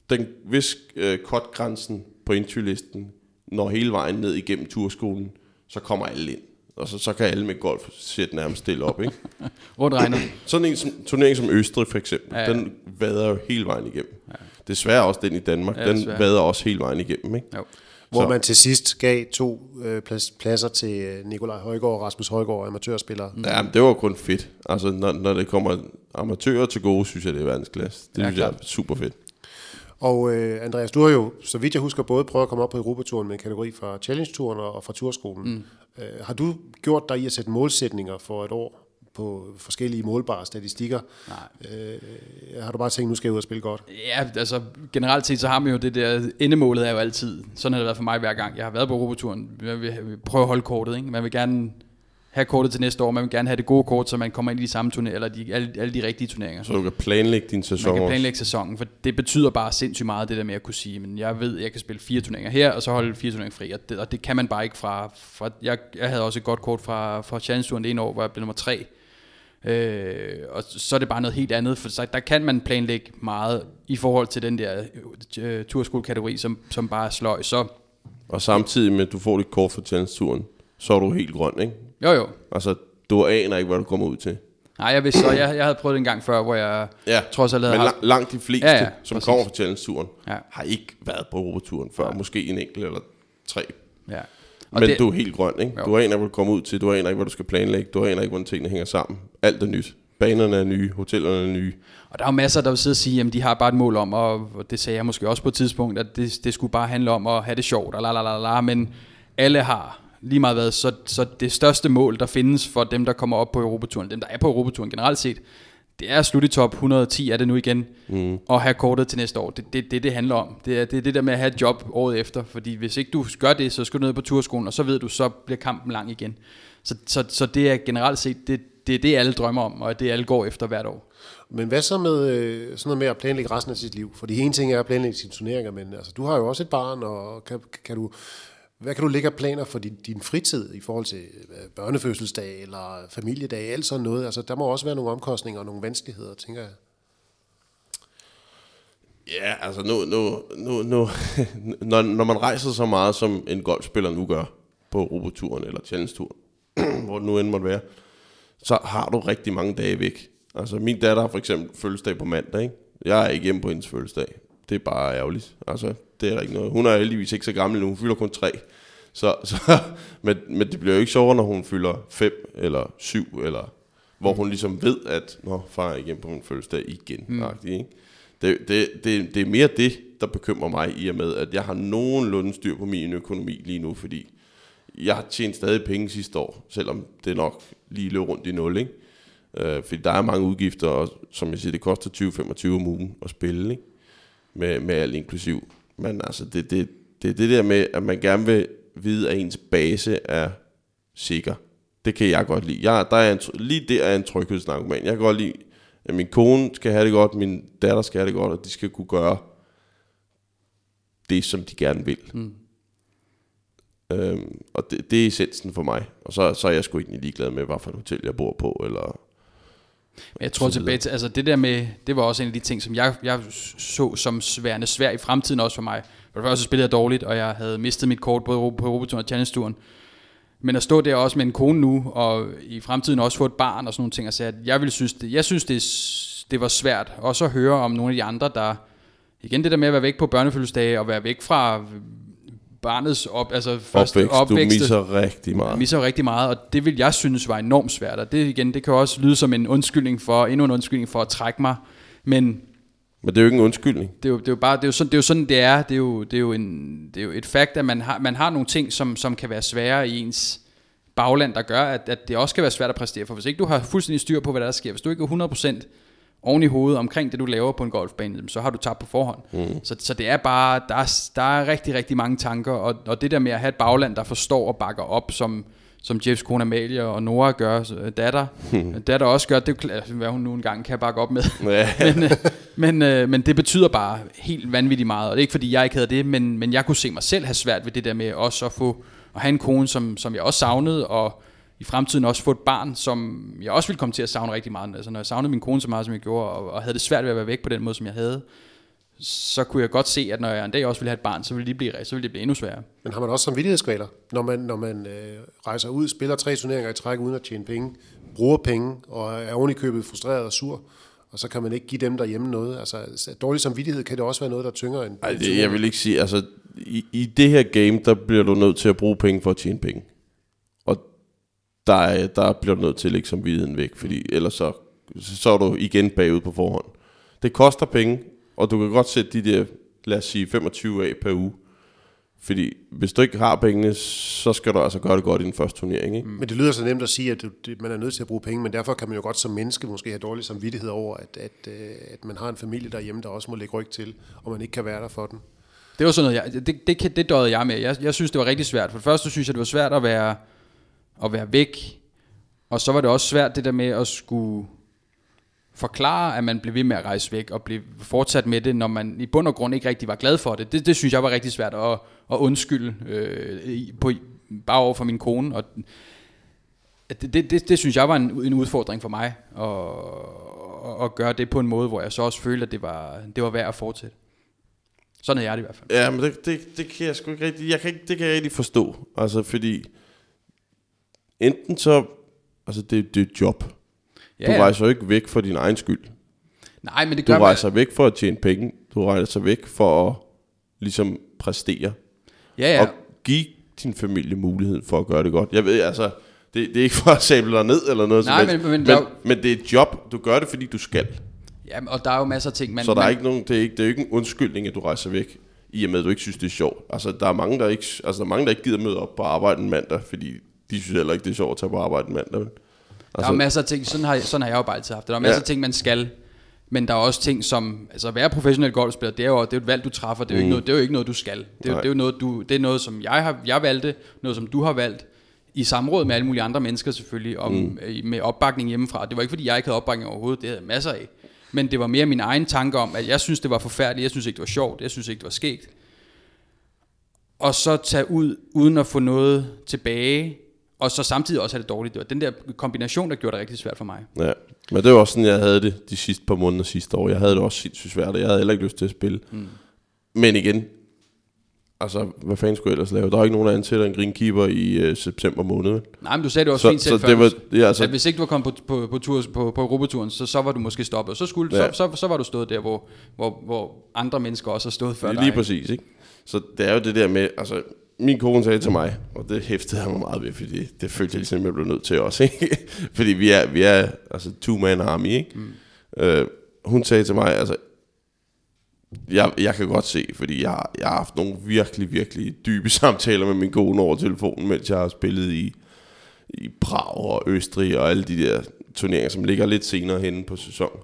den, hvis øh, kotgrænsen på entry-listen når hele vejen ned igennem turskolen, så kommer alle ind. Og så, så kan alle med golf sætte nærmest stille op, ikke? Rundt regnet. Sådan en som, turnering som Østrig for eksempel, Ja, ja, den vader jo hele vejen igennem. Ja. Desværre også den i Danmark, Ja, ja, den desværre. vader også hele vejen igennem, ikke? Jo. Hvor Så- man til sidst gav to øh, plads, pladser til øh, Nikolaj Højgaard og Rasmus Højgaard, amatørspillere. Ja, men det var kun fedt. Altså, når, når det kommer amatører til gode, synes jeg, det er verdensklasse. Det Ja, synes jeg klart. er super fedt. Og øh, Andreas, du har jo, så vidt jeg husker, både prøvet at komme op på Europaturen med en kategori fra Challenge-turen og, og fra Turskolen. Mm. Øh, har du gjort dig i at sætte målsætninger for et år på forskellige målbare statistikker? Nej. Øh, har du bare tænkt, nu skal jeg ud og spille godt? Ja, altså generelt set, så har man jo det der, endemålet er jo altid, sådan har det været for mig hver gang. Jeg har været på Europaturen, man vil prøve at holde kortet, ikke? Man vil gerne have kortet til næste år, man vil gerne have det gode kort, så man kommer ind i de samme turneringer, eller de, alle, alle de rigtige turneringer. Så du kan planlægge din sæson Man kan også. planlægge sæsonen, for det betyder bare sindssygt meget, det der med at kunne sige, men jeg ved, at jeg kan spille fire turneringer her, og så holde fire turneringer fri, og det, og det kan man bare ikke fra, fra jeg, jeg havde også et godt kort fra, fra Challenge Touren det ene år, hvor jeg blev nummer tre, øh, og så er det bare noget helt andet, for der kan man planlægge meget i forhold til den der øh, turskoolekategori, som, som bare er sløj, så Og samtidig med, at du får dit kort for challenge-turen, så er du helt grøn, ikke? jo jo, Altså, du aner ikke, hvad du kommer ud til. nej jeg vidste så, jeg, jeg havde prøvet det en gang før, hvor jeg Ja, trods alt havde men lang, langt de fleste, Ja, ja, ja, ja, som præcis. kommer fra challenge-turen, Ja. ja. har ikke været på Europaturen før. Måske en enkelt eller tre. ja. Og men det, du er helt grøn, ikke? Jo. Du aner ikke, hvad du kommer ud til. Du aner ikke, hvad du skal planlægge. Du aner ikke, hvordan tingene hænger sammen. Alt er nyt. Banerne er nye. Hotellerne er nye. Og der er jo masser, der vil sidde og sige, at de har bare et mål om, og det sagde jeg måske også på et tidspunkt, at det, det skulle bare handle om at have det sjovt, og la la la la, men alle har lige meget været, så, så det største mål, der findes for dem, der kommer op på Europaturen, dem, der er på Europaturen generelt set, det er at slutte i top 110, er det nu igen, mm. og have kortet til næste år. Det er det, det, det handler om. Det er, det er det der med at have et job året efter, fordi hvis ikke du gør det, så skal du ned på turskolen, og så ved du, så bliver kampen lang igen. Så, så, så det er generelt set, det, det er det, alle drømmer om, og det alle går efter hvert år. Men hvad så med øh, sådan noget med at planlægge resten af sit liv? Fordi en ting er at planlægge sine turneringer, men altså, du har jo også et barn, og kan, kan du, hvad kan du lægge af planer for din, din fritid i forhold til øh, børnefødselsdag eller familiedag, alt sådan noget? Altså, der må også være nogle omkostninger og nogle vanskeligheder, tænker jeg. Ja, altså nu, nu, nu, nu når, når man rejser så meget, som en golfspiller nu gør på Europaturen eller Challenge-turen, hvor det nu end måtte være, så har du rigtig mange dage væk. Altså min datter har for eksempel fødselsdag på mandag, ikke? Jeg er ikke hjemme på hendes fødselsdag. Det er bare ærgerligt. Altså, det er der ikke noget. Hun er heldigvis ikke så gammel nu. Hun fylder kun tre. Så, så, men, men det bliver jo ikke sjovere, når hun fylder fem eller syv, eller hvor hun ligesom ved, at nå, far er hjemme på min fødselsdag igen. Mm. Ikke? Det, det, det, det er mere det, der bekymrer mig i og med, at jeg har nogenlunde styr på min økonomi lige nu, fordi jeg har tjent stadig penge sidste år, selvom det nok lige løb rundt i nul, ikke? Øh, fordi der er mange udgifter, og som jeg siger, det koster 20-25 om ugen at spille, ikke? Med, med alt inklusiv. Men altså, det, det, det er det der med, at man gerne vil vide, at ens base er sikker. Det kan jeg godt lide. Jeg, der er en, lige der er en tryghedsargument. Jeg kan godt lide, at min kone skal have det godt, min datter skal have det godt, og de skal kunne gøre det, som de gerne vil. Mm. Øhm, og det, det er essensen for mig. Og så, så er jeg sgu ikke ligeglad med, hvad for et hotel jeg bor på, eller Men jeg tror tilbage til, altså det der med, det var også en af de ting, som jeg, jeg så som sværende svær i fremtiden også for mig. For det første spillede jeg dårligt, og jeg havde mistet mit kort både på Europaturen og Challenge-turen. Men at stå der også med en kone nu, og i fremtiden også få et barn og sådan nogle ting, og sige, at jeg vil synes, det, jeg synes, det det var svært. Også at høre om nogle af de andre, der... Igen det der med at være væk på børnefødselsdage, og være væk fra barnets op, altså første Opvækst, opvækst. du misser rigtig meget. Misser rigtig meget, og det vil jeg synes var enormt svært. Og det igen, det kan også lyde som en undskyldning for, endnu en undskyldning for at trække mig. Men Men det er jo ikke en undskyldning. det er jo, det er jo bare, det er jo sådan, det er jo sådan, det er. Det er jo, det er jo, en, det er jo et fakt, at man har, man har nogle ting, som, som kan være svære i ens bagland, der gør, at, at det også kan være svært at præstere. For hvis ikke du har fuldstændig styr på, hvad der sker, hvis du ikke er 100% oven i hovedet omkring det, du laver på en golfbane, så har du tabt på forhånd. Mm. Så, så det er bare, der er, der er rigtig, rigtig mange tanker, og, og det der med at have et bagland, der forstår og bakker op, som, som Jeffs kone Amalie og Nora gør, øh, datter, datter også gør, det er klart, hvad hun nu engang kan bakke op med. Ja. men, øh, men, øh, men det betyder bare helt vanvittigt meget, og det er ikke fordi jeg ikke havde det, men, men jeg kunne se mig selv have svært ved det der med også at få at have en kone, som, som jeg også savnede, og i fremtiden også få et barn, som jeg også ville komme til at savne rigtig meget. Altså når jeg savnede min kone så meget, som jeg gjorde, og, og havde det svært ved at være væk på den måde, som jeg havde, så kunne jeg godt se, at når jeg en dag også ville have et barn, så ville det blive, så ville det blive endnu sværere. Men har man også samvittighedskvaler, når man, når man øh, rejser ud, spiller tre turneringer i træk uden at tjene penge, bruger penge og er oven i købet frustreret og sur, og så kan man ikke give dem derhjemme noget. Altså dårlig samvittighed kan det også være noget, der tynger en... Ej, det, jeg vil ikke sige, altså i, i det her game, der bliver du nødt til at bruge penge for at tjene penge. Der, er, der bliver du nødt til at lægge samvittigheden væk, fordi ellers så, så er du igen bagud på forhånd. Det koster penge, og du kan godt sætte de der, lad os sige, 25 af per uge. Fordi hvis du ikke har pengene, så skal du altså gøre det godt i den første turnering. Ikke? Men det lyder så nemt at sige, at man er nødt til at bruge penge, men derfor kan man jo godt som menneske måske have dårlig samvittighed over, at, at, øh, at man har en familie derhjemme, der også må lægge ryg til, og man ikke kan være der for den. Det var sådan noget, jeg, det, det, det, det døjede jeg med. Jeg, jeg synes, det var rigtig svært. For det første synes jeg, det var svært at være, at være væk. Og så var det også svært det der med at skulle forklare, at man blev ved med at rejse væk, og blive fortsat med det, når man i bund og grund ikke rigtig var glad for det. Det, det synes jeg var rigtig svært at, at undskylde øh, på, bare over for min kone. Og det, det, det, det synes jeg var en, en udfordring for mig, at, at gøre det på en måde, hvor jeg så også følte, at det var, det var værd at fortsætte. Sådan er jeg det i hvert fald. Ja, men det, det, det kan jeg sgu ikke rigtig, jeg kan ikke, det kan jeg ikke rigtig forstå. Altså, fordi enten så, altså det, det er et job. Ja, Du ja. rejser jo ikke væk for din egen skyld. Nej, men det Du gør rejser væk for at tjene penge. Du rejser væk for at ligesom præstere. Ja, ja. Og give din familie muligheden for at gøre det godt. Jeg ved, altså, det, det er ikke for at sable dig ned eller noget Nej, men- men men, er men, jo- men det er et job. Du gør det, fordi du skal. ja, og der er jo masser af ting, man... så der er man, ikke nogen, det, er ikke, det er jo ikke en undskyldning, at du rejser væk, i og med, at du ikke synes, det er sjovt. Altså, der er mange, der ikke, altså, der, er mange, der ikke gider møde op på arbejde en mandag, fordi de synes heller ikke, det er sjovt at tage på arbejde mandag. vel? Der er jo masser af ting, sådan har, sådan har jeg jo bare altid haft det. Der er masser Altså- Ja. af ting, man skal, men der er også ting som, altså at være professionel golfspiller, det er jo, det er jo et valg, du træffer, det er jo, ikke, noget, det er jo ikke noget, du skal. Det er, jo, Mm. Det er jo noget, du, det er noget, som jeg, har, jeg valgte, noget, som du har valgt, i samråd med alle mulige andre mennesker selvfølgelig, om, mm. med opbakning hjemmefra. Det var ikke, fordi jeg ikke havde opbakning overhovedet, det havde jeg masser af. Men det var mere min egen tanke om, at jeg synes, det var forfærdeligt, jeg synes ikke, det var sjovt, jeg synes ikke, det var skægt. Og så tage ud, uden at få noget tilbage, og så samtidig også have det dårligt. Det var den der kombination, der gjorde det rigtig svært for mig. Ja, men det var også sådan, jeg havde det de sidste par måneder sidste år. Jeg havde det også sindssygt svært, og jeg havde heller ikke lyst til at spille. Mm. Men igen, altså, hvad fanden skulle jeg ellers lave? Der er ikke nogen, der ansætter en greenkeeper i øh, september måned. Nej, men du sagde det også Så, fint selv så før. det var, ja, at altså, hvis ikke du var kommet på, på, på, tur, på, på Europaturen, så, så var du måske stoppet. Så, skulle, Ja. så, så, så var du stået der, hvor, hvor, hvor andre mennesker også har stået før er dig. lige præcis, ikke? Så det er jo det der med, altså, min kone sagde til mig, og det hæftede jeg mig meget ved, fordi det følte jeg ligesom, jeg blev nødt til også, ikke? fordi vi er, vi er altså two-man army, ikke? Mm. Øh, hun sagde til mig, altså, jeg, jeg kan godt se, fordi jeg, jeg har haft nogle virkelig, virkelig dybe samtaler med min kone over telefonen, mens jeg har spillet i, i Prag og Østrig og alle de der turneringer, som ligger lidt senere henne på sæsonen.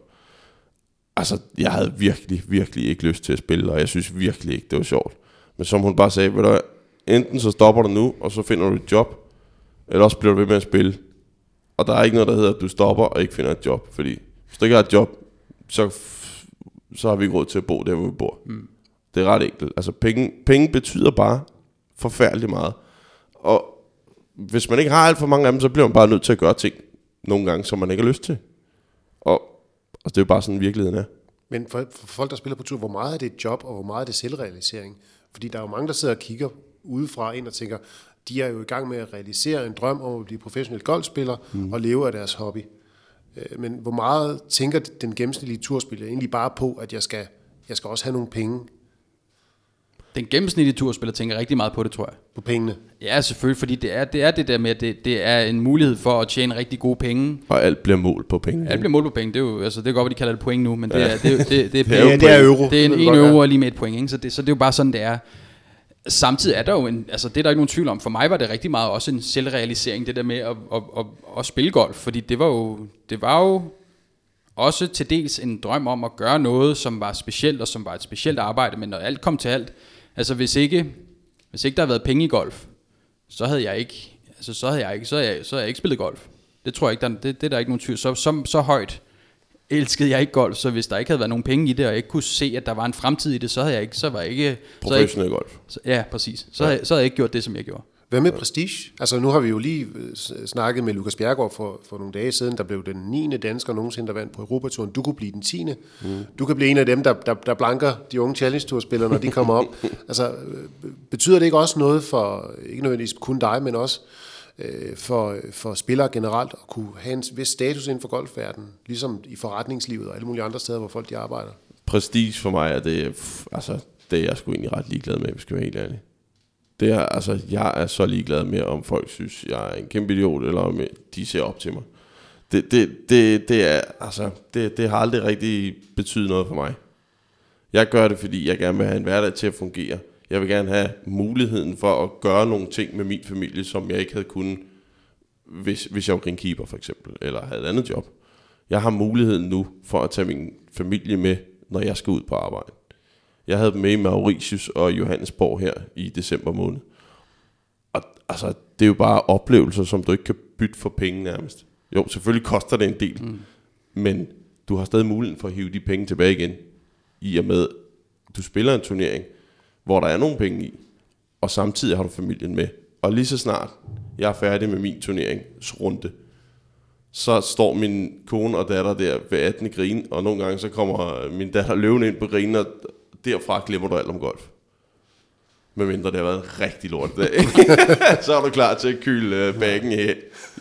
Altså, jeg havde virkelig, virkelig ikke lyst til at spille, og jeg synes virkelig ikke, det var sjovt. Men som hun bare sagde, ved du, enten så stopper du nu, og så finder du et job, eller også bliver du ved med at spille. Og der er ikke noget, der hedder, at du stopper og ikke finder et job. Fordi hvis du ikke har et job, så, så har vi ikke råd til at bo der, hvor vi bor. Mm. Det er ret enkelt. Altså penge, penge betyder bare forfærdeligt meget. Og hvis man ikke har alt for mange af dem, så bliver man bare nødt til at gøre ting nogle gange, som man ikke har lyst til. Og altså, det er jo bare sådan, virkeligheden er. Men for, for folk, der spiller på tur, hvor meget er det et job, og hvor meget er det selvrealisering? Fordi der er jo mange, der sidder og kigger udefra ind og tænker, de er jo i gang med at realisere en drøm om at blive professionel golfspiller mm. og leve af deres hobby. Øh, men hvor meget tænker den gennemsnitlige turspiller egentlig bare på, at jeg skal, jeg skal også have nogle penge Den gennemsnitlige turspiller tænker rigtig meget på det, tror jeg. på pengene? Ja, selvfølgelig, fordi det er det, er det der med, at det, det er en mulighed for at tjene rigtig gode penge. Og alt bliver målt på penge. Det bliver målt på penge. Det er jo, altså, det er godt, at de kalder det point nu, men det er, det, er, det, det, det er Det er, det er euro. Det er en, en euro og lige med et point, ikke? Så, det, så det er jo bare sådan, det er. Samtidig er der jo en, altså det er der ikke nogen tvivl om. For mig var det rigtig meget også en selvrealisering, det der med at, at, at, at spille golf. Fordi det var jo, det var jo også til dels en drøm om at gøre noget, som var specielt, og som var et specielt arbejde. Men når alt kom til alt, altså hvis ikke, hvis ikke der havde været penge i golf, så havde jeg ikke, altså så havde jeg ikke, så havde jeg, så havde jeg ikke spillet golf. Det tror jeg ikke, der, det, det er der ikke nogen tvivl. Så, så, så højt elskede jeg ikke golf, så hvis der ikke havde været nogen penge i det, og jeg ikke kunne se, at der var en fremtid i det, så havde jeg ikke, så var jeg ikke, jeg ikke Professionel golf. så, ja, præcis. Så, ja. Havde, så havde jeg ikke gjort det, som jeg gjorde. Hvad med prestige? Altså nu har vi jo lige øh, snakket med Lukas Bjergård for, for nogle dage siden, der blev den 9. dansker nogensinde, der vandt på Europaturen. Du kunne blive den 10. Mm. Du kan blive en af dem, der, der, der blanker de unge Challenge Tour spillere, når de kommer op. altså, øh, betyder det ikke også noget for, ikke nødvendigvis kun dig, men også øh, for, for spillere generelt, at kunne have en vis status inden for golfverdenen, ligesom i forretningslivet og alle mulige andre steder, hvor folk de arbejder? Prestige for mig er det, altså, det er jeg sgu egentlig ret ligeglad med, hvis jeg skal være helt ærlig. Det er, altså, jeg er så ligeglad med, om folk synes, jeg er en kæmpe idiot, eller om øh, de ser op til mig. Det, det, det, det, er, altså, det, det har aldrig rigtig betydet noget for mig. Jeg gør det, fordi jeg gerne vil have en hverdag til at fungere. Jeg vil gerne have muligheden for at gøre nogle ting med min familie, som jeg ikke havde kunnet, hvis, hvis jeg var greenkeeper for eksempel, eller havde et andet job. Jeg har muligheden nu for at tage min familie med, når jeg skal ud på arbejde. Jeg havde dem med i Mauritius og Johannesborg her i december måned. Og altså, det er jo bare oplevelser, som du ikke kan bytte for penge nærmest. Jo, selvfølgelig koster det en del, mm. men du har stadig muligheden for at hive de penge tilbage igen, i og med, du spiller en turnering, hvor der er nogle penge i, og samtidig har du familien med. Og lige så snart jeg er færdig med min turneringsrunde, så står min kone og datter der ved 18. grin, og nogle gange så kommer min datter løvende ind på grinen, og derfra glemmer du alt om golf. Medmindre det har været en rigtig lort dag. så er du klar til at kyle øh, bagen i,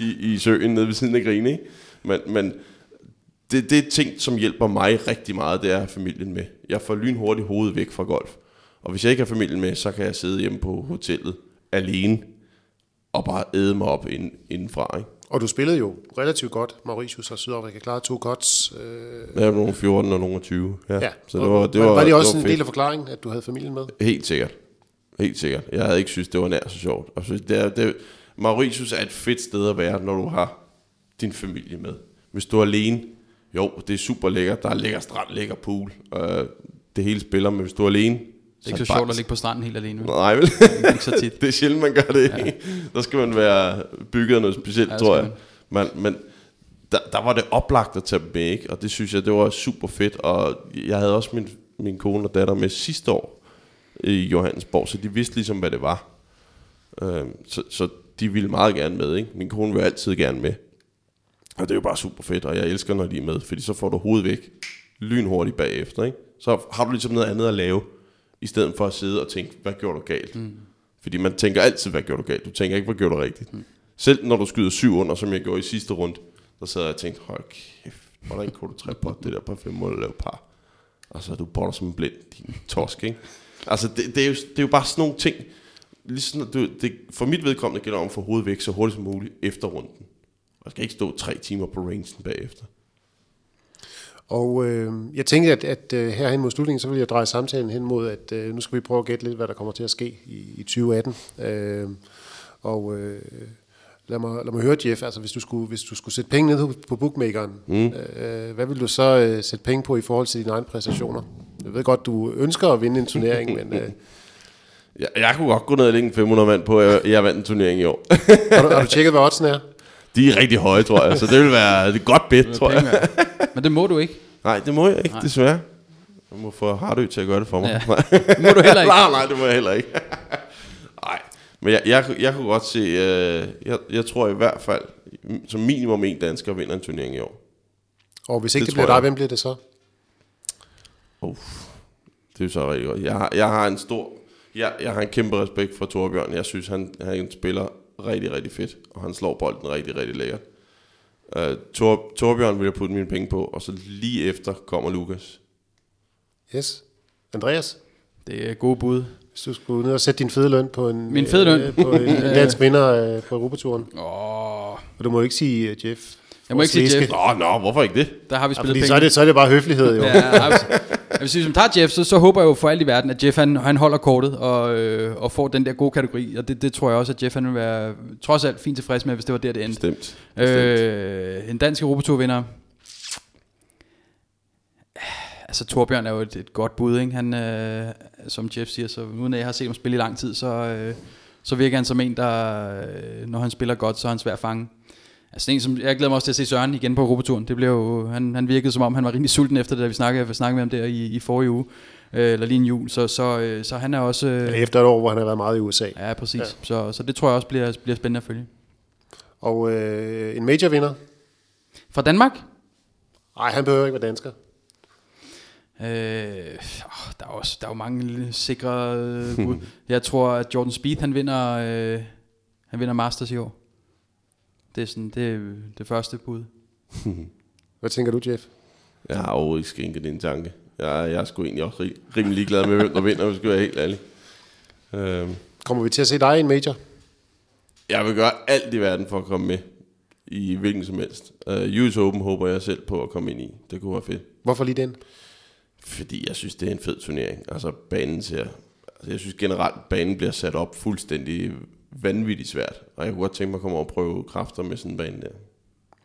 i, i søen nede ved siden af grinen. Ikke? Men, men det, det er ting, som hjælper mig rigtig meget, det er at have familien med. Jeg får lynhurtigt hovedet væk fra golf. Og hvis jeg ikke har familien med, så kan jeg sidde hjemme på hotellet alene og bare æde mig op ind, indenfra. Ikke? Og du spillede jo relativt godt. Mauritius og Sydafrika klarede to cuts. Øh, er nogle 14 og nogle 20. Ja. ja. Så det var, det var, var det også var en fedt. del af forklaringen, at du havde familien med? Helt sikkert. Helt sikkert. Jeg havde ikke synes, det var nær så sjovt. Altså, det er, det, Mauritius er et fedt sted at være, når du har din familie med. Hvis du er alene, jo, det er super lækkert. Der er lækker strand, lækker pool. Øh, det hele spiller, men hvis du er alene... Det er ikke så sjovt at ligge på stranden helt alene. Nej, vel? Det er ikke så tit. det er sjældent, man gør det. Ja. Der skal man være bygget af noget specielt, Ja, tror jeg. Men, men der, der var det oplagt at tage dem med, ikke? og det synes jeg, det var super fedt. Og jeg havde også min, min kone og datter med sidste år i Johannesborg, så de vidste ligesom, hvad det var. Øhm, så, så de ville meget gerne med. Ikke? Min kone vil altid gerne med. Og det er jo bare super fedt, og jeg elsker, når de er med, fordi så får du hovedet væk lynhurtigt bagefter. Ikke? Så har du ligesom noget andet at lave, i stedet for at sidde og tænke, hvad gjorde du galt? Mm. Fordi man tænker altid, hvad gjorde du galt? Du tænker ikke, hvad gjorde du rigtigt? Mm. Selv når du skyder syv under, som jeg gjorde i sidste runde, så sad jeg og tænkte, hold kæft, hvordan kunne du tre på det der på fem mål og lave par? Altså, du botter som en blind, din torsk, ikke? Altså, det, det, er jo, det er jo bare sådan nogle ting, ligesom, du, det, for mit vedkommende gælder om få hovedet væk så hurtigt som muligt efter runden. Og jeg skal ikke stå tre timer på rangen bagefter. Og øh, jeg tænkte, at, at øh, herhen mod slutningen, så vil jeg dreje samtalen hen mod, at øh, nu skal vi prøve at gætte lidt, hvad der kommer til at ske i, i 2018. Øh, og øh, lad, mig, lad mig høre, Jeff, altså hvis du skulle, hvis du skulle sætte penge ned på bookmakeren, mm. øh, hvad vil du så øh, sætte penge på i forhold til dine egne præstationer? Jeg ved godt, du ønsker at vinde en turnering, men øh, Jeg, jeg kunne godt gå ned og lægge en 500 mand på, at jeg, jeg vandt en turnering i år. har, du, har du tjekket, hvad oddsen er? De er rigtig høje, tror jeg, så det vil være et godt bid, tror jeg. Men det må du ikke. Nej, det må jeg ikke, desværre. Jeg må få Hardø til at gøre det for mig. Ja. Nej. Det må du heller ikke. nej, nej, det må jeg heller ikke. Nej, men jeg, jeg, jeg kunne godt se, øh, jeg, jeg tror i hvert fald, som minimum en dansker vinder en turnering i år. Og hvis ikke Det det, det bliver dig, hvem bliver det så? Det er jo så rigtig godt. Jeg har, jeg har en stor, jeg, jeg har en kæmpe respekt for Torbjørn. Jeg synes, han, han spiller rigtig, rigtig fedt, og han slår bolden rigtig, rigtig lækkert. Uh, Tor, Torbjørn vil jeg putte mine penge på, og så lige efter kommer Lukas. Yes. Andreas, Det er gode bud. hvis du skulle ned og sætte din fede løn på en, Min fede løn? øh, på en, en dansk vinder øh, på Europaturen. Åh, Og du må jo ikke sige uh, Jeff. Jeg må ikke sige. Jeff. Nå, nå, hvorfor ikke det? der har vi Ja, spillet fordi penge. så er, det, så er det bare høflighed jo. Ja, altså, sige, som tager Jeff, så, så håber jeg jo for alt i verden, at Jeff han, han holder kortet og, øh, og får den der gode kategori. Og det, det tror jeg også, at Jeff han vil være trods alt fint tilfreds med, hvis det var der, det endte. Bestemt. Øh, en dansk Europatur-vinder. Altså Torbjørn er jo et, et godt bud, ikke? Han, øh, som Jeff siger, så uden at jeg har set ham spille i lang tid, så, øh, så virker han som en, der, øh, når han spiller godt, så er han svær at fange. Altså en, som, jeg glæder mig også til at se Søren igen på Europaturen. Det blev jo, han, han virkede som om, han var rimelig sulten efter det, da vi snakkede, snakkede med ham der i, i forrige uge, øh, eller lige en jul. Så, så, øh, så han er også... Øh, Efter et år, hvor han har været meget i USA. ja, præcis. Ja. Så, så det tror jeg også bliver, bliver spændende at følge. Og øh, en major vinder. Fra Danmark? Nej, han behøver ikke være dansker. Øh, der er også der er jo mange sikre øh, bud. Jeg tror at Jordan Spieth han vinder øh, han vinder Masters i år. Det er sådan det, er det første bud. Hvad tænker du, Jeff? Jeg har overhovedet ikke skænket din tanke. Jeg, jeg er sgu egentlig også rimelig glad med, hvem der vinder, hvis jeg skal være helt ærlig. Øhm, Kommer vi til at se dig i en major? jeg vil gøre alt i verden for at komme med i hvilken som helst. Uh, US Open håber jeg selv på at komme ind i. Det kunne være fedt. Hvorfor lige den? Fordi jeg synes, det er en fed turnering. Altså banen ser... Altså, jeg synes generelt, banen bliver sat op fuldstændig vanvittigt svært. Og jeg kunne godt tænke mig at komme over og prøve kræfter med sådan en bane der.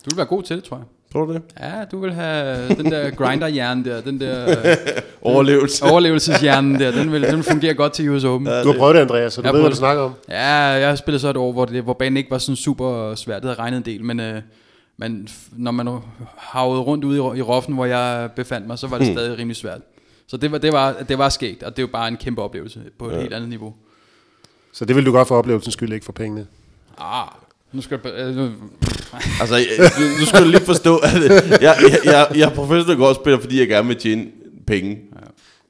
Du vil være god til det, tror jeg. Tror du det? Ja, du vil have den der grinder der, den der øh, Overlevelse. overlevelseshjernen der, den vil, den vil fungere godt til US Open. Du har prøvet det, Andreas, så du Jeg ved, hvad du snakker om. Ja, jeg har spillet så et år, hvor, det, hvor banen ikke var sådan super svært. Det havde regnet en del, men, øh, men når man havede rundt ude i, i Roffen, hvor jeg befandt mig, så var det Hmm. stadig rimelig svært. Så det var, det, var, det var skægt, og det er jo bare en kæmpe oplevelse på et ja. helt andet niveau. Så det vil du godt for oplevelsens skyld, ikke for pengene. Ah, nu skal jeg... Øh, nu- Altså, nu, nu skal du lige forstå, at jeg, jeg, jeg, jeg er professionel golfspiller, fordi jeg gerne vil tjene penge. Ja.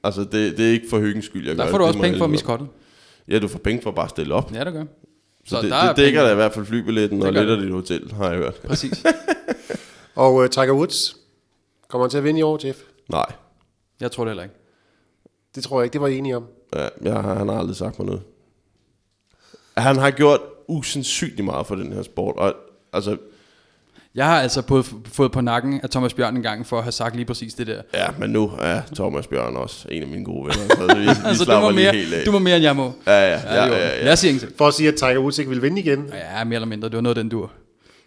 Altså, det, det er ikke for hyggens skyld, jeg gør der det. får du Det også må penge for miskottet. Ja, du får penge for at bare stille op. Ja, det gør. Så, det, der det er dækker penge. da i hvert fald flybilletten og Det gør lidt af det. dit hotel, har jeg hørt. Præcis. Og uh, Tiger Woods, kommer han til at vinde i år, Jeff? Nej, Jeg tror det heller ikke. Det tror jeg ikke, det var I enige om. ja, jeg, han har aldrig sagt mig noget. Han har gjort usandsynligt meget for den her sport, og altså, Jeg har altså fået, fået på nakken af Thomas Bjørn en gang for at have sagt lige præcis det der. ja, men nu er Thomas Bjørn også en af mine gode venner, så vi, vi Altså, du slapper må, mere, helt af. du må mere, end jeg må. Ja, ja, Ja, ja, ja, ja, ja. Jeg siger ingenting. For at sige, at Tiger Woods ikke vil vinde igen. Ja, mere eller mindre. Det var noget, den dur.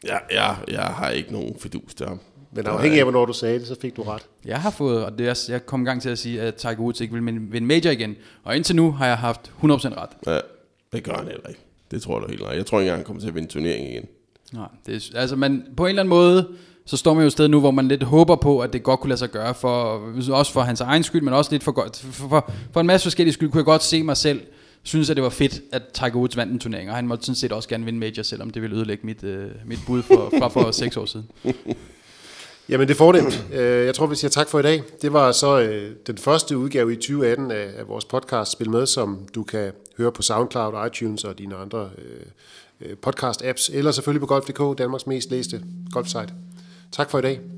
Ja, ja, jeg har ikke nogen fidus til ham. Men afhængig af, hvornår du sagde det, så fik du ret. Jeg har fået, og det er, jeg kom i gang til at sige, at Tiger Woods ikke vil vinde vinde major igen. Og indtil nu har jeg haft 100% ret. Ja, det gør han heller ikke. Det tror jeg da helt nej. Jeg tror ikke engang, han kommer til at vinde turneringen igen. Nej, det er, altså man, på en eller anden måde, så står man jo et sted nu, hvor man lidt håber på, at det godt kunne lade sig gøre, for, også for hans egen skyld, men også lidt for, godt, for, for, for en masse forskellige skyld, kunne jeg godt se mig selv, synes, at det var fedt, at Tiger Woods vandt en turnering, og han måtte sådan set også gerne vinde major, selvom det ville ødelægge mit, øh, mit bud for, fra for seks år siden. Jamen det er fornemt. Øh, Jeg tror, vi siger tak for i dag. Det var så øh, den første udgave i 2018 af, af vores podcast Spil Med, som du kan høre på SoundCloud, iTunes og dine andre øh, øh, podcast-apps, eller selvfølgelig på golf.dk, Danmarks mest læste golfsite. Tak for i dag.